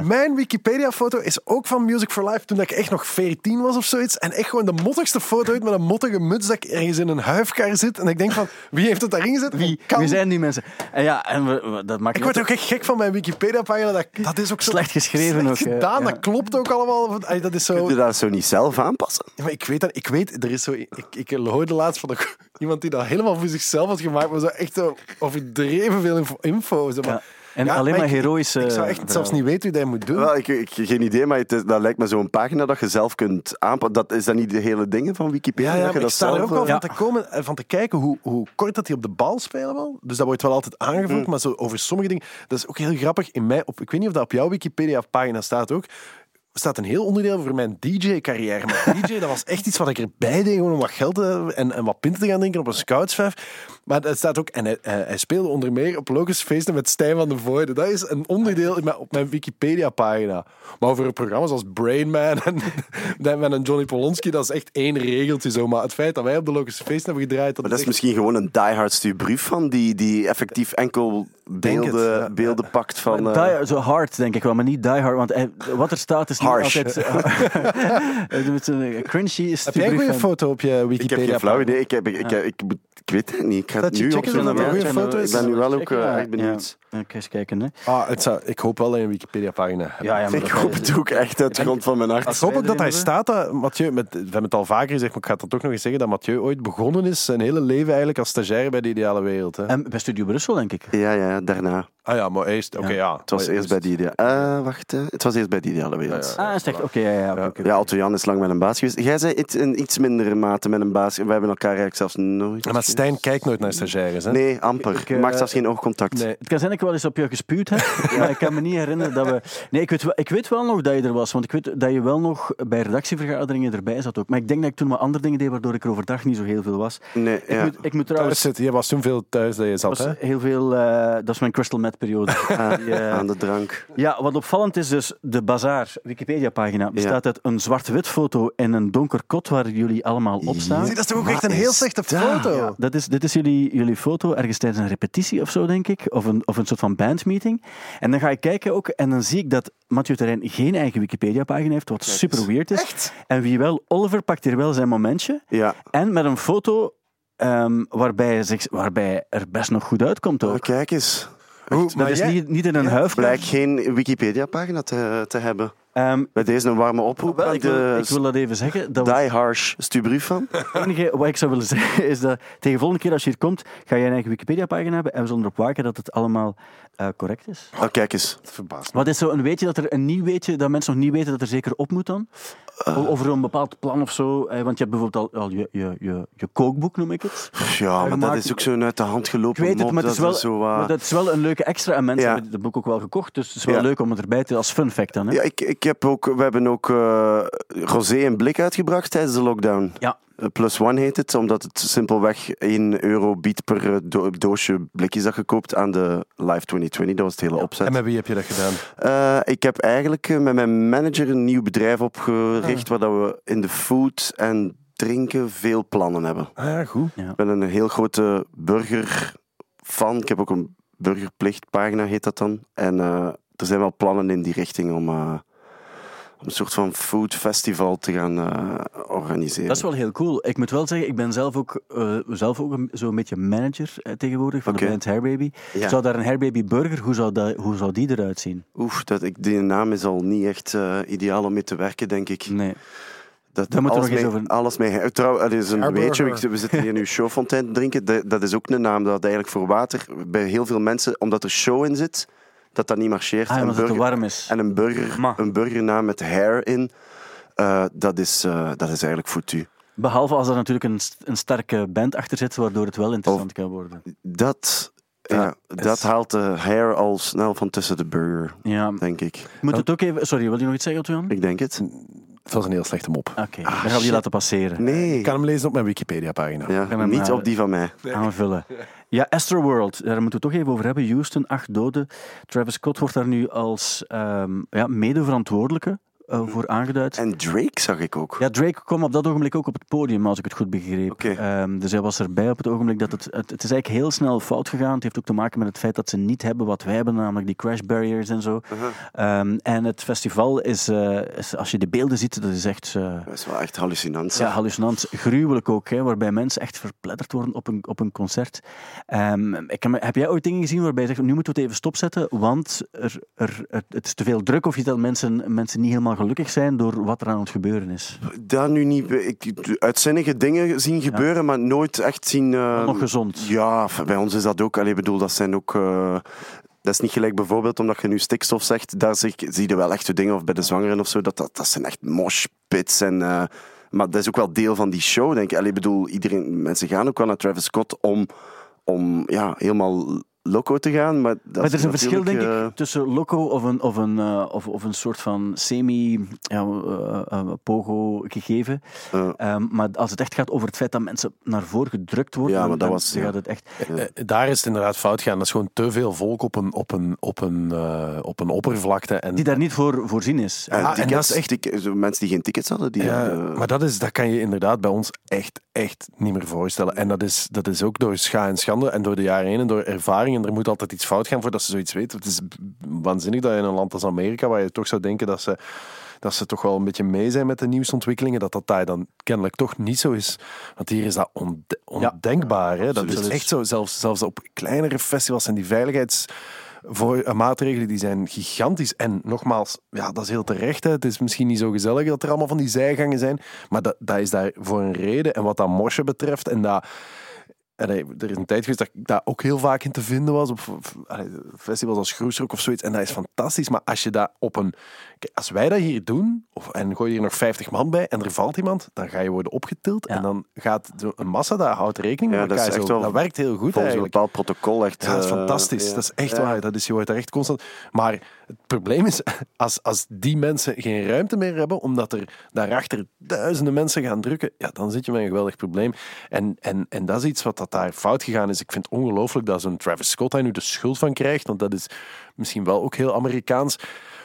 Mijn Wikipedia-foto is ook van Music for Life toen ik echt nog 14 was of zoiets. En echt gewoon de mottigste foto uit met een mottige muts dat ik ergens in een huifkar zit. En ik denk van, wie heeft het daarin gezet? Wie, wie zijn die mensen? En ja, en we, we- dat maakt Ik word ook echt gek van mijn Wikipedia-pagina. Dat, dat is ook Slecht geschreven slecht ook, gedaan. Ja. Dat klopt ook allemaal. Dat is zo... Kun je dat zo niet zelf aanpassen? Ja, maar ik weet dat, ik weet, er is zo, ik, ik hoorde laatst van de- iemand die dat helemaal voor zichzelf had gemaakt, maar zo echt zo overdreven veel info. info zo, maar- Ja. En alleen maar ik- heroïsche Ik, zou echt zelfs niet weten hoe dat je moet doen. Wel, ik, ik geen idee, maar het is, dat lijkt me zo'n pagina dat je zelf kunt aanpassen. Dat is dat niet de hele dingen van Wikipedia? ja, ja, dat je maar ik sta er ook al eh, van te komen en van te kijken hoe, hoe kort dat die op de bal spelen wel. Dus dat wordt wel altijd aangevuld, maar zo over sommige dingen, dat is ook heel grappig. In mij, op, ik weet niet of dat op jouw Wikipedia-pagina staat ook. Staat een heel onderdeel over mijn DJ-carrière. Maar DJ, dat was echt iets wat ik erbij deed, gewoon om wat geld te, en, en wat pinten te gaan drinken op een scoutsvijf. Maar het staat ook, en hij, hij hij speelde onder meer op Locus Feesten met Stijn van de Voorde. Dat is een onderdeel in mijn- op mijn Wikipedia-pagina. Maar over programma's als Brain Man en, <laughs> en met een Johnny Polonsky, dat is echt één regeltje zo. Maar het feit dat wij op de Locus Feesten hebben gedraaid, dat, Maar dat is is echt- misschien gewoon een diehard stuurbrief van die, die effectief enkel het, beelden, ja. beelden pakt van... Eh, die- zo hard, denk ik wel, maar niet die hard. Want eh, wat er staat is niet Harsh. altijd... <laughs> <laughs> eh, cringy Heb jij een goede foto op je ik heb Wikipedia? geen flauw idee. Ik, heb, ik, ik, ik, ik weet het niet. Ik ga Dat het je nu opzoeken. ik ben- nu wel ook benieuwd. Ja. Eens kijken. Hè. Ah, het zou, ik hoop wel dat je een Wikipedia-pagina hebt. Ja, ja, maar Ik hoop het ook echt uit de grond van mijn Ik hart. hoop ook dat hij staat, dat Mathieu, met, we hebben het al vaker gezegd, maar ik ga het toch nog eens zeggen, dat Mathieu ooit begonnen is, zijn hele leven eigenlijk als stagiair bij de Ideale Wereld. Hè? En bij Studio Brussel, denk ik. Ja, ja, daarna. Ah ja, maar eerst, oké, ja. Het was eerst bij die idea. eh, wacht, hè. het was eerst bij die ideale wereld. Ja, Ja, Ah, is echt? Oké, ja, ja. Otto Jan is lang met een baas geweest. Jij zei iets, in iets mindere mate met een baas. Wij hebben elkaar eigenlijk zelfs nooit. Maar Stijn kijkt nooit naar stagiaires, hè? Nee, amper. Ik, eh, Maakt zelfs geen oogcontact. Nee. Het kan zijn dat ik wel eens op je gespuwd heb, <laughs> maar ik kan me niet herinneren dat we... Nee, ik weet, wel, ik weet wel nog dat je er was, want ik weet dat je wel nog bij redactievergaderingen erbij zat ook. Maar ik denk dat ik toen wat andere dingen deed, waardoor ik er overdag niet zo heel veel was. Nee, Ik, ja. moet, ik moet Thuis trouwens... zitten. Je was toen veel thuis dat je zat, was hè? heel veel, eh, dat is mijn crystal meth periode. <laughs> Ah, Die, eh, aan de drank. Ja, wat opvallend is dus, de Bazaar Wikipedia-pagina bestaat uit een zwart-wit foto en een donker kot waar jullie allemaal op staan. Zie, dat is toch ook Wat echt een heel slechte foto? Ja, dat is, dit is jullie, jullie foto ergens tijdens een repetitie of zo, denk ik. Of een, of een soort van bandmeeting. En dan ga ik kijken ook en dan zie ik dat Mathieu Terrein geen eigen Wikipedia-pagina heeft, wat super weird is. Echt? En wie wel, Oliver pakt hier wel zijn momentje. Ja, En met een foto ehm, waarbij, zich, waarbij er best nog goed uitkomt oh, ook. kijk eens. Hoe, Dat is jij- niet, niet in een huif. Blijkt geen Wikipedia-pagina te, te hebben. Ehm, Bij deze een warme oproep aan ik, wil, ik wil dat even zeggen. Dat Die Harsh stuurbrief van. Het enige wat ik zou willen zeggen is dat tegen de volgende keer als je hier komt, ga je een eigen Wikipedia-pagina hebben en we zullen erop waken dat het allemaal eh, correct is. Oh, kijk eens. Verbaast me. Wat is zo een weetje dat er een nieuw weetje dat mensen nog niet weten dat er zeker op moet dan? O- Over een bepaald plan of zo. eh, Want je hebt bijvoorbeeld al, al je, je, je, je kookboek, noem ik het. Ja, maar dat gemaakt- is ook zo'n uit de hand Ik gelopen weet het, mop, maar het is dat wel, zo, uh, maar dat is wel een leuke extra. En mensen Ja. hebben het boek ook wel gekocht, dus het is wel Ja. leuk om het erbij te als fun fact dan. Hè? Ja, ik, ik heb ook, we hebben ook eh rosé en blik uitgebracht tijdens de lockdown. Ja. Eh, Plus One heet het, omdat het simpelweg 1 euro biedt per eh, do- doosje blikjes dat je koopt aan de Live 2020. Dat was het hele opzet. En met wie heb je dat gedaan? Eh, ik heb eigenlijk met mijn manager een nieuw bedrijf opgericht Ah. waar dat we in de food en drinken veel plannen hebben. Ah ja, goed. Ik ben een heel grote burgerfan. Ik heb ook een burgerplichtpagina, heet dat dan. En eh, er zijn wel plannen in die richting om, eh, een soort van food festival te gaan eh, organiseren. Dat is wel heel cool. Ik moet wel zeggen, ik ben zelf ook, eh, zelf ook een, zo'n beetje manager eh, tegenwoordig van Oké. de band Hairbaby. Ja. Zou daar een Hairbaby burger, hoe zou, dat, hoe zou die eruit zien? Oef, dat, ik, die naam is al niet echt eh, ideaal om mee te werken, denk ik. Nee. Dat, Daar moeten we alles, nog eens mee, alles mee. Trouw, dat is een we zitten hier nu showfontein te drinken. Dat, dat is ook een naam dat eigenlijk voor water bij heel veel mensen, omdat er show in zit, dat dat niet marcheert. Ah, En omdat het burger- warm is. En een, burger, Ma. een burgernaam met hair in, eh, dat, is, eh, dat is eigenlijk foutu. Behalve als er natuurlijk een, een sterke band achter zit, waardoor het wel interessant kan worden. Dat, Ja, ja, dat haalt de hair al snel van tussen de burger, Ja. denk ik. Moet het ook even... Sorry, wil je nog iets zeggen, Otto-Jan? Ik denk het. Het was een heel slechte mop. Oké, dan gaan we die laten passeren. Nee. Ik kan hem lezen op mijn Wikipedia-pagina. Ja, niet eh, op die van mij. aanvullen. Ja, Astroworld, daar moeten we het toch even over hebben. Houston, acht doden. Travis Scott wordt daar nu als ehm ja, mede-verantwoordelijke eh, voor aangeduid. En Drake zag ik ook. Ja, Drake kwam op dat ogenblik ook op het podium, als ik het goed begreep. Oké. Ehm, dus hij was erbij op het ogenblik dat het, het... Het is eigenlijk heel snel fout gegaan. Het heeft ook te maken met het feit dat ze niet hebben wat wij hebben, namelijk die crash barriers en zo. Uh-huh. Ehm, en het festival is, eh, is, als je de beelden ziet, dat is echt... eh, Dat is wel echt hallucinant. ja, hallucinant. Gruwelijk ook, hè, waarbij mensen echt verpletterd worden op een, op een concert. Ehm, ik heb, heb jij ooit dingen gezien waarbij je zegt, nu moeten we het even stopzetten, want er, er, het, is te veel druk of iets dat mensen, mensen niet helemaal gelukkig zijn door wat er aan het gebeuren is? Dat nu niet. Ik, uitzinnige dingen zien gebeuren, maar nooit echt zien. Nog gezond. Ja, bij ons is dat ook. Allee, bedoel, dat zijn ook. eh, dat is niet gelijk bijvoorbeeld omdat je nu stikstof zegt, daar zie, zie je wel echte dingen, of bij de zwangeren of zo, dat, dat, dat zijn echt moshpits. En, eh, maar dat is ook wel deel van die show, denk ik. Allee, bedoel, iedereen, mensen gaan ook wel naar Travis Scott om, om ja, helemaal loco te gaan. Maar, dat Maar er is een verschil, denk ik, tussen loco of een, of een, eh, of, of een soort van semi-pogo gegeven. eh, eh, Ehm, maar als het echt gaat over het feit dat mensen naar voren gedrukt worden, Ja, maar dat dan was- ja. gaat het echt... Eh, Daar is het inderdaad fout gaan. Dat is gewoon te veel volk op een, op een, op een, eh, op een oppervlakte. En, Die daar niet voor voorzien is. en Ah, en dat is echt- mensen die geen tickets hadden, die Ja, hadden, maar dat, is, dat kan je inderdaad bij ons echt, echt niet meer voorstellen. En dat is, dat is ook door scha en schande en door de jaren heen en door ervaring. En er moet altijd iets fout gaan voordat ze zoiets weten. Het is waanzinnig dat je in een land als Amerika, waar je toch zou denken dat ze, dat ze toch wel een beetje mee zijn met de nieuwste ontwikkelingen, dat dat daar dan kennelijk toch niet zo is. Want hier is dat onde- ondenkbaar. hè? Dat is echt zo. Zelfs, zelfs op kleinere festivals zijn die veiligheids voor maatregelen die zijn gigantisch. En nogmaals, ja, dat is heel terecht. Hè. Het is misschien niet zo gezellig dat er allemaal van die zijgangen zijn. Maar dat, dat is daar voor een reden. En wat dat morsen betreft, en dat. Allee, er is een tijd geweest dat ik daar ook heel vaak in te vinden was. Op allee, festivals als Groesrock of zoiets. En dat is fantastisch. Maar als je dat op een. Kijk, als wij dat hier doen, of, en gooi je hier nog 50 man bij en er valt iemand, dan ga je worden opgetild. Ja. En dan gaat een massa, daar houdt rekening Ja, met dat is elkaar. echt zo. wel dat werkt heel goed volgens een bepaald protocol echt. Ja, dat is eh, fantastisch. ja. Dat is echt Ja. waar. Dat is, je wordt daar echt constant. Maar het probleem is, <laughs> als, als die mensen geen ruimte meer hebben, omdat er daarachter duizenden mensen gaan drukken, ja, dan zit je met een geweldig probleem. En, en, en dat is iets wat dat daar fout gegaan is. Ik vind het ongelooflijk dat zo'n Travis Scott daar nu de schuld van krijgt, want dat is misschien wel ook heel Amerikaans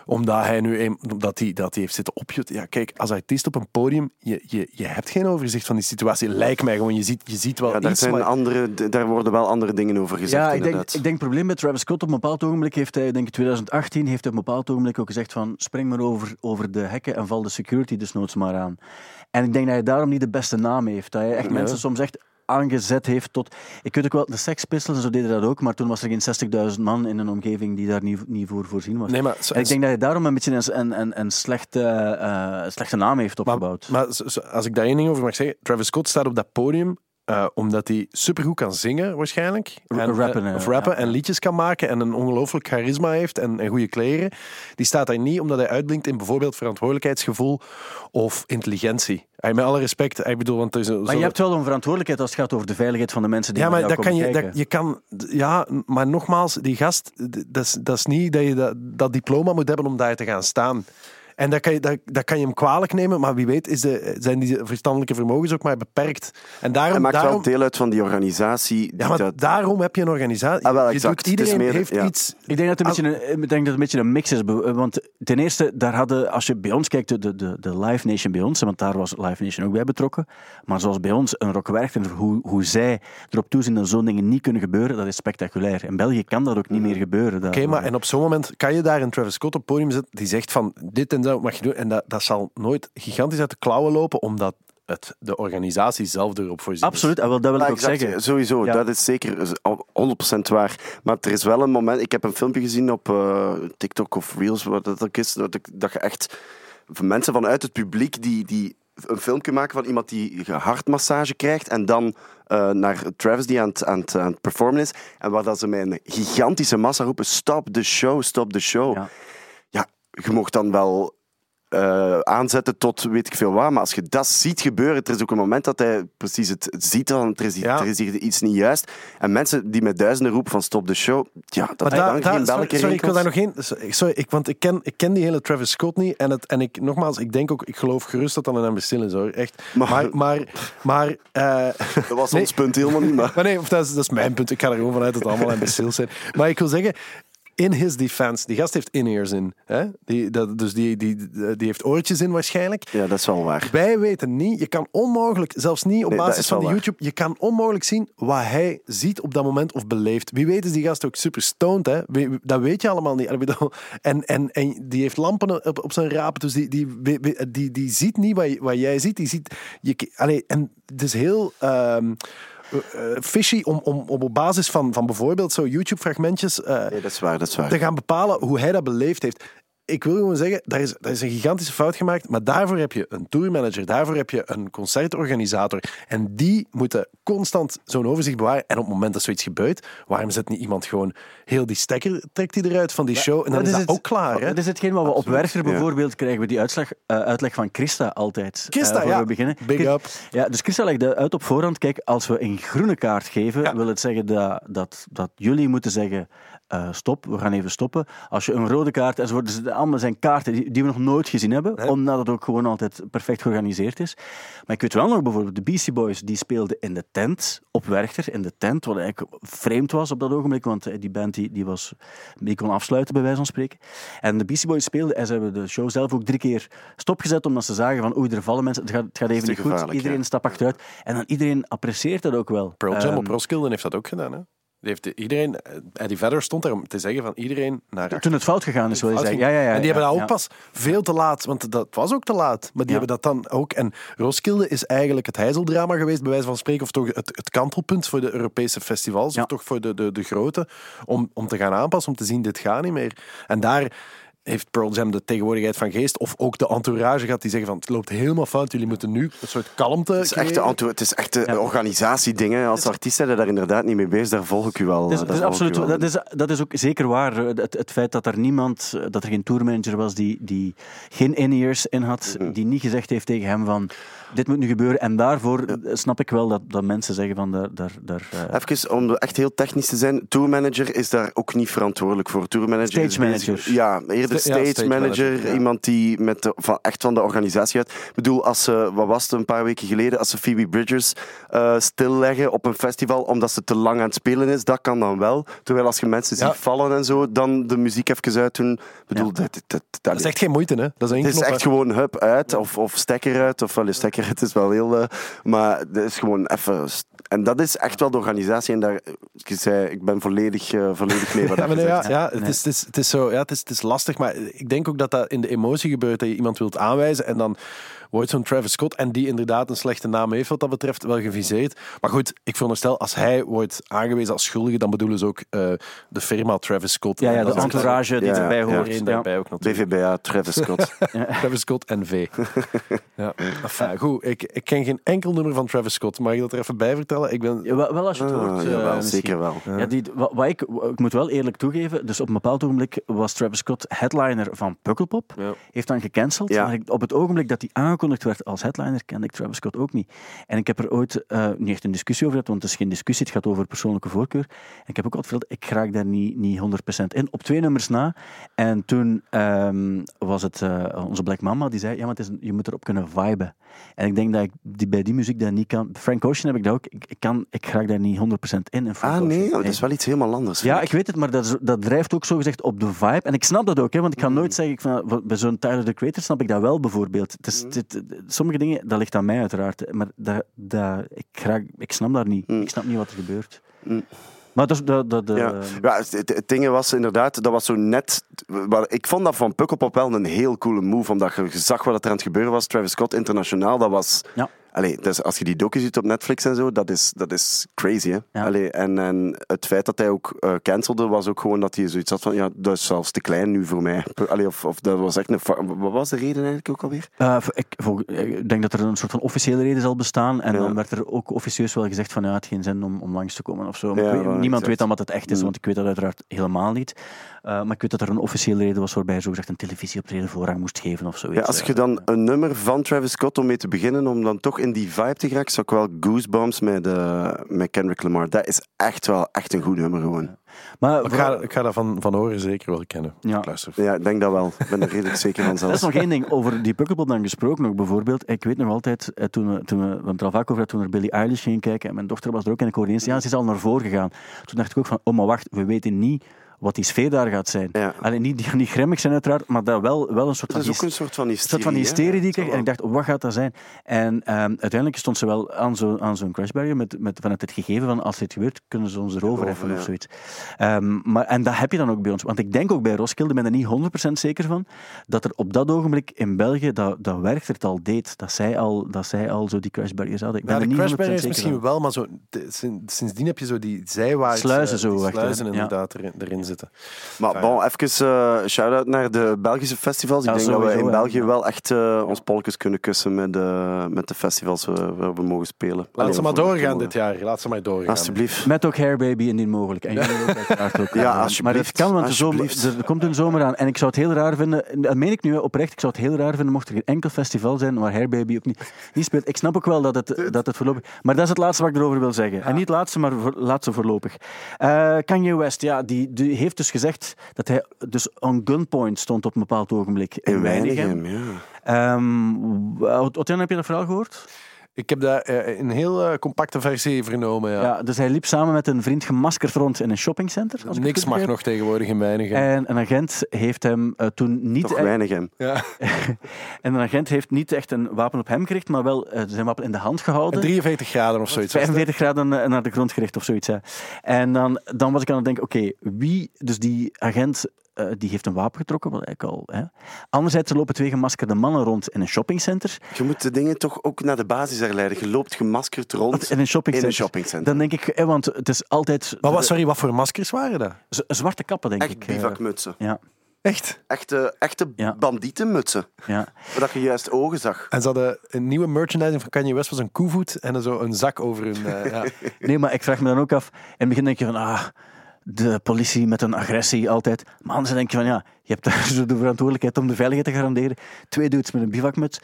omdat hij nu een, dat hij, dat hij heeft zitten opjutten. Ja, kijk, als artiest op een podium, je, je, je hebt geen overzicht van die situatie. Lijkt mij gewoon, je ziet, je ziet wel Ja, daar, iets. zijn maar- andere, daar worden wel andere dingen over gezegd. Ja, ik denk, ik denk het probleem met Travis Scott op een bepaald ogenblik heeft hij, denk ik 2018, heeft hij op een bepaald ogenblik ook gezegd van spring maar over, over de hekken en val de security desnoods maar aan. En ik denk dat hij daarom niet de beste naam heeft. Dat hij echt Ja. mensen soms echt aangezet heeft tot... Ik weet ook wel, de Sex Pistols zo deden dat ook, maar toen was er geen 60.000 man in een omgeving die daar niet, niet voor voorzien was. Nee, maar En ik denk dat hij daarom een beetje een, een, een, slechte, eh, slechte naam heeft opgebouwd. Maar, maar als ik daar één ding over mag zeggen, Travis Scott staat op dat podium eh, omdat hij supergoed kan zingen, waarschijnlijk. En, rappen, eh, eh, of rappen ja. en liedjes kan maken en een ongelooflijk charisma heeft en, en goede kleren. Die staat daar niet omdat hij uitblinkt in bijvoorbeeld verantwoordelijkheidsgevoel of intelligentie. Eh, Met alle respect, ik bedoel, want is een- Maar zo- je hebt wel een verantwoordelijkheid als het gaat over de veiligheid van de mensen die ja, maar dat kan je, dat, je kan, ja, maar nogmaals, die gast, dat is, dat is niet dat je dat, dat diploma moet hebben om daar te gaan staan. En dat kan, je, dat, dat kan je hem kwalijk nemen, maar wie weet is de, zijn die verstandelijke vermogens ook maar beperkt. En daarom, Hij maakt daarom, wel deel uit van die organisatie. die ja, maar dat- daarom heb je een organisatie. Ah, wel, Je doet- iedereen Het is meer- heeft ja. iets. Ik denk dat het een, beetje een, ik denk dat het een beetje een mix is. Want ten eerste, daar hadden, als je bij ons kijkt, de, de, de Live Nation bij ons, want daar was Live Nation ook bij betrokken. Maar zoals bij ons een rock werkt en hoe, hoe zij erop toezien dat zo'n dingen niet kunnen gebeuren, dat is spectaculair. In België kan dat ook niet meer gebeuren. Oké, maar en op zo'n moment kan je daar een Travis Scott op het podium zetten die zegt van dit en dat mag je doen. En dat, dat zal nooit gigantisch uit de klauwen lopen, omdat het, de organisatie zelf erop voorziet. is. Absoluut, en wel, dat wil Ja, ik ook exact, zeggen. Sowieso, Ja. dat is zeker is al 100% waar. Maar er is wel een moment. Ik heb een filmpje gezien op eh, TikTok of Reels, wat dat ook is. Dat, je echt mensen vanuit het publiek die, die een filmpje maken van iemand die hartmassage krijgt. En dan eh, naar Travis die aan het, aan, het, aan het performen is. En waar dat ze met een gigantische massa roepen: Stop the show, stop the show. Ja. Ja, je mocht dan wel eh, aanzetten tot weet ik veel wat. Maar als je dat ziet gebeuren, er is ook een moment dat hij precies het, ziet van er is, Ja. er is hier iets niet juist. En mensen die met duizenden roepen van stop de show, ja, dat Maar dan geen sorry, belletje sorry, ik wil daar nog. Sorry, ik- want ik ken, ik ken die hele Travis Scott niet. En, het, en ik, nogmaals, ik denk ook, ik geloof gerust dat dat een imbecile is hoor. Echt. Maar- Maar, maar, maar, eh, <laughs> Dat was Nee. ons punt helemaal niet, maar... maar nee, of dat, is, dat is mijn punt. Ik ga er gewoon vanuit dat het allemaal imbeciles zijn. Maar ik wil zeggen, in his defense, die gast heeft in-ears in. Hè? Die, dat, dus die, die, die heeft oortjes in waarschijnlijk. Ja, dat is wel waar. Wij weten niet, je kan onmogelijk, zelfs niet op Nee, basis is van waar. YouTube, je kan onmogelijk zien wat hij ziet op dat moment of beleeft. Wie weet is die gast ook super stoned, hè? Dat weet je allemaal niet. <laughs> En, en, en die heeft lampen op, op zijn rapen, dus die, die, die, die, ziet niet wat, wat jij ziet. Die ziet je, allee, en het is heel... ehm, eh, fishy om, om, om op basis van, van bijvoorbeeld zo YouTube-fragmentjes eh, Nee, dat is waar, dat is waar. te gaan bepalen hoe hij dat beleefd heeft. Ik wil gewoon zeggen, daar is, daar is een gigantische fout gemaakt, maar daarvoor heb je een tourmanager, daarvoor heb je een concertorganisator en die moeten constant zo'n overzicht bewaren. En op het moment dat zoiets gebeurt, waarom zet niet iemand gewoon heel die stekker, trekt die eruit van die show en dan is dat het, ook klaar. Hè? Dat is hetgeen wat we op Werchter ja. bijvoorbeeld krijgen. We die uitslag, eh, uitleg van Christa altijd. Christa, eh, voor ja. we beginnen. Big up. Ja, dus Christa legde uit op voorhand. Kijk, als we een groene kaart geven, wil het zeggen dat, dat, dat jullie moeten zeggen eh, stop, we gaan even stoppen. Als je een rode kaart enzovoort, dus allemaal zijn kaarten die, die we nog nooit gezien hebben, Nee. omdat het ook gewoon altijd perfect georganiseerd is. Maar ik weet wel nog bijvoorbeeld, de Beastie Boys die speelden in de tent op Werchter, in de tent, wat eigenlijk vreemd was op dat ogenblik, want eh, die band die, die, was, die kon afsluiten bij wijze van spreken. En de Beastie Boys speelden en ze hebben de show zelf ook drie keer stopgezet, omdat ze zagen van oei, er vallen mensen, het gaat, het gaat even niet goed, iedereen ja. een stap achteruit. En dan iedereen apprecieert dat ook wel. Pearl Jam Ehm, op Roskilde heeft dat ook gedaan. Hè? Heeft iedereen, eh, Eddie Vedder stond daar om te zeggen van iedereen naar toen het fout gegaan is, wil je zeggen. Ja, ja, ja, en die hebben dat ook pas veel te laat, want dat was ook te laat. Maar die hebben dat dan ook. En Roskilde is eigenlijk het heizeldrama geweest, bij wijze van spreken, of toch het, het kantelpunt voor de Europese festivals, of toch voor de, de, de grote, om, om te gaan aanpassen, om te zien, dit gaat niet meer. En daar heeft Pearl Jam de tegenwoordigheid van geest, of ook de entourage gehad, die zeggen van, het loopt helemaal fout, jullie moeten nu een soort kalmte Het is echt, een, het is echt een organisatiedingen. Als artiest zijn we daar inderdaad niet mee bezig. Daar volg ik u wel. Eh, absoluut, wel. dat, is, dat is ook zeker waar. Het, het feit dat er niemand, dat er geen tourmanager was die, die geen in-ears in had, die niet gezegd heeft tegen hem van dit moet nu gebeuren. En daarvoor snap ik wel dat, dat mensen zeggen van daar... daar, daar eh, Even om echt heel technisch te zijn, tourmanager is daar ook niet verantwoordelijk voor. Tourmanager Stage is manager. Ja, eerder ja, stage, manager, manager, ja. iemand die met de, van, echt van de organisatie uit. Ik bedoel, als ze, wat was het een paar weken geleden, als ze Phoebe Bridgers eh, stilleggen op een festival omdat ze te lang aan het spelen is, dat kan dan wel. Terwijl als je mensen Ja. ziet vallen en zo, dan de muziek even uit doen. Ik bedoel, Ja. dat, dat, dat, Dat is echt geen moeite, hè? Dat is één het is echt gewoon hup uit of, of stekker uit. Of wel, stekker uit is wel heel. eh, maar dat is gewoon even. En dat is echt wel de organisatie. En daar, ik zei, ik ben volledig, eh, volledig mee wat Ja, nee, ja, gezegd. ja, het, is, het, is, het is zo, ja, het is, het is lastig, maar ik denk ook dat dat in de emotie gebeurt, dat je iemand wilt aanwijzen en dan wordt zo'n Travis Scott, en die inderdaad een slechte naam heeft wat dat betreft, wel geviseerd. Maar goed, ik veronderstel, als hij wordt aangewezen als schuldige, dan bedoelen ze ook eh, de firma Travis Scott. ja, ja, En de entourage die Ja, erbij ja. hoort. Ja. daarbij ook natuurlijk. BVBA, Travis Scott. <laughs> Travis Scott en V. <laughs> ja. Enfin, goed, ik, ik ken geen enkel nummer van Travis Scott. Mag je dat er even bij vertellen? Ik ben... Ja, wel, wel als je het Ah, hoort. jawel, misschien. zeker wel. Ja, die, wat, wat ik, ik moet wel eerlijk toegeven, dus op een bepaald ogenblik was Travis Scott headliner van Pukkelpop. Ja. Heeft dan gecanceld. Ja. Maar ik- op het ogenblik dat hij aangekondigd als headliner, kende ik Travis Scott ook niet. En ik heb er ooit eh, niet echt een discussie over gehad, want het is geen discussie, het gaat over persoonlijke voorkeur. En ik heb ook altijd verteld, ik raak daar niet, niet 100% in. Op twee nummers na. En toen ehm, was het eh, onze Black Mama, die zei, ja, maar het is je moet erop kunnen viben. En ik denk dat ik die, bij die muziek dat niet kan. Frank Ocean heb ik dat ook. Ik, ik, kan, ik raak daar niet 100% in. in Frank Ah nee, Ocean. dat is wel iets helemaal anders. Ja, ik weet het, maar dat, dat drijft ook zogezegd op de vibe. En ik snap dat ook, hè, want ik ga nooit zeggen, ik van, bij zo'n Tyler, the Creator snap ik dat wel bijvoorbeeld. Het is, dit- sommige dingen, dat ligt aan mij uiteraard, maar dat, dat, ik, raak, ik snap daar niet. Ik snap niet wat er gebeurt. Maar de... de, de Ja, ja het, het, het ding was inderdaad, dat was zo net... maar Ik vond dat van Pukkelpop wel een heel coole move, omdat je zag wat er aan het gebeuren was. Travis Scott internationaal, dat was... Ja. Allee, dus als je die docu ziet op Netflix en zo, dat is, dat is crazy. Hè? Ja. Allee, en, en het feit dat hij ook eh cancelde, was ook gewoon dat hij zoiets had van, ja, dat is zelfs te klein nu voor mij. Allee, of, of dat was echt een... Wat was de reden eigenlijk ook alweer? Eh, ik, vol- ik denk dat er een soort van officiële reden zal bestaan. En Ja. dan werd er ook officieus wel gezegd van ja, het geen zin om, om langs te komen of zo. Maar Ja, ik weet- wel, niemand exact. weet dan wat het echt is, Mm. want ik weet dat uiteraard helemaal niet. Eh, maar ik weet dat er een officiële reden was waarbij zogezegd een televisieoptreden voorrang moest geven of zoiets. Ja, als Eh, je dan een nummer van Travis Scott om mee te beginnen, om dan toch in die vibe te geraken, zou ik wel Goosebumps met, eh, met Kendrick Lamar. Dat is echt wel echt een goed nummer gewoon. Maar Ik ga, ik ga dat van, van horen zeker wel kennen. Ja. Ik. Ja, ik denk dat wel. Ik ben er redelijk zeker van Dat is zelfs. nog één ding over die Pukkelpop dan gesproken nog bijvoorbeeld. Ik weet nog altijd, toen we, toen we, we hebben het er al vaak over gehad, toen we naar Billie Eilish gingen kijken en mijn dochter was er ook en ik hoorde eens, ja, ze is al naar voren gegaan. Toen dacht ik ook van, oh maar wacht, we weten niet wat die sfeer daar gaat zijn. Ja. Alleen niet, die niet grimmig zijn uiteraard, maar dat wel, wel een soort van Dat is ook een soort van een hysterie. soort van hè? hysterie die ik kreeg. En ik dacht, wat gaat dat zijn? En ehm, uiteindelijk stond ze wel aan zo'n aan zo'n crash barrier met, met vanuit het gegeven van als dit gebeurt, kunnen ze ons erover heffen ja. of zoiets. Ehm, maar, en dat heb je dan ook bij ons. Want ik denk ook bij Roskilde, ik ben er niet 100% zeker van, dat er op dat ogenblik in België, dat, dat Werchter het al deed, dat zij al, dat zij al zo die crash barriers hadden. Ik ben Ja, er de niet 100% crash zeker misschien van. wel, maar zo, sindsdien heb je zo die zijwaarts... Sluizen eh, zo die sluizen inderdaad erin, erin zitten. Maar bon, even eh shout-out naar de Belgische festivals. Ik Ja, denk dat we in ja. België wel echt eh, ons polkjes kunnen kussen met, eh, met de festivals waar we mogen spelen. Laat Allee, ze maar doorgaan dit jaar. Laat ze maar doorgaan. Alsjeblieft. Met ook Hair Baby indien mogelijk. En jullie ook uiteraard ook. <laughs> Ja, alsjeblieft. Maar het kan, want de zomer, er komt een zomer aan. En ik zou het heel raar vinden, en dat meen ik nu oprecht, ik zou het heel raar vinden mocht er geen enkel festival zijn waar Hair Baby ook niet, niet speelt. Ik snap ook wel dat het, dat het voorlopig... Maar dat is het laatste wat ik erover wil zeggen. En niet het laatste, maar voor, laatste voorlopig. Eh, Kanye West, ja, die, die heeft dus gezegd dat hij dus on gunpoint stond op een bepaald ogenblik in, In Weinigem. Weinigem, ja. Ehm, heb je dat verhaal gehoord? Ik heb daar eh, een heel eh, compacte versie vernomen. Ja. Ja. dus hij liep samen met een vriend gemaskerd rond in een shoppingcenter. als Niks mag nog tegenwoordig in Weinigem. En een agent heeft hem eh, toen niet. Toch Weinigem. ja. <laughs> En een agent heeft niet echt een wapen op hem gericht, maar wel zijn wapen in de hand gehouden. 43 graden of zoiets. was het, hè? 45 graden naar de grond gericht of zoiets. En dan, dan was ik aan het denken: oké, wie, dus die agent. Eh, die heeft een wapen getrokken, wat eigenlijk al. Hè. Anderzijds er lopen twee gemaskerde mannen rond in een shoppingcenter. Je moet de dingen toch ook naar de basis herleiden. Je loopt gemaskerd rond In een shoppingcenter. in een shoppingcenter. Dan denk ik, eh, want het is altijd. Maar wat, sorry, wat voor maskers waren dat? z- zwarte kappen, denk Echt ik. eh. bivakmutsen. ja, Echt? Echte, echte Ja. bandietenmutsen. ja. Waar je juist ogen zag. En ze hadden een nieuwe merchandising van Kanye West was een koevoet en zo een zak over hun... eh, ja. <laughs> Nee, maar ik vraag me dan ook af. In het begin denk je van, ah, de politie met een agressie altijd. Maar anders denk je van, ja, je hebt <laughs> de verantwoordelijkheid om de veiligheid te garanderen. Twee dudes met een bivakmuts.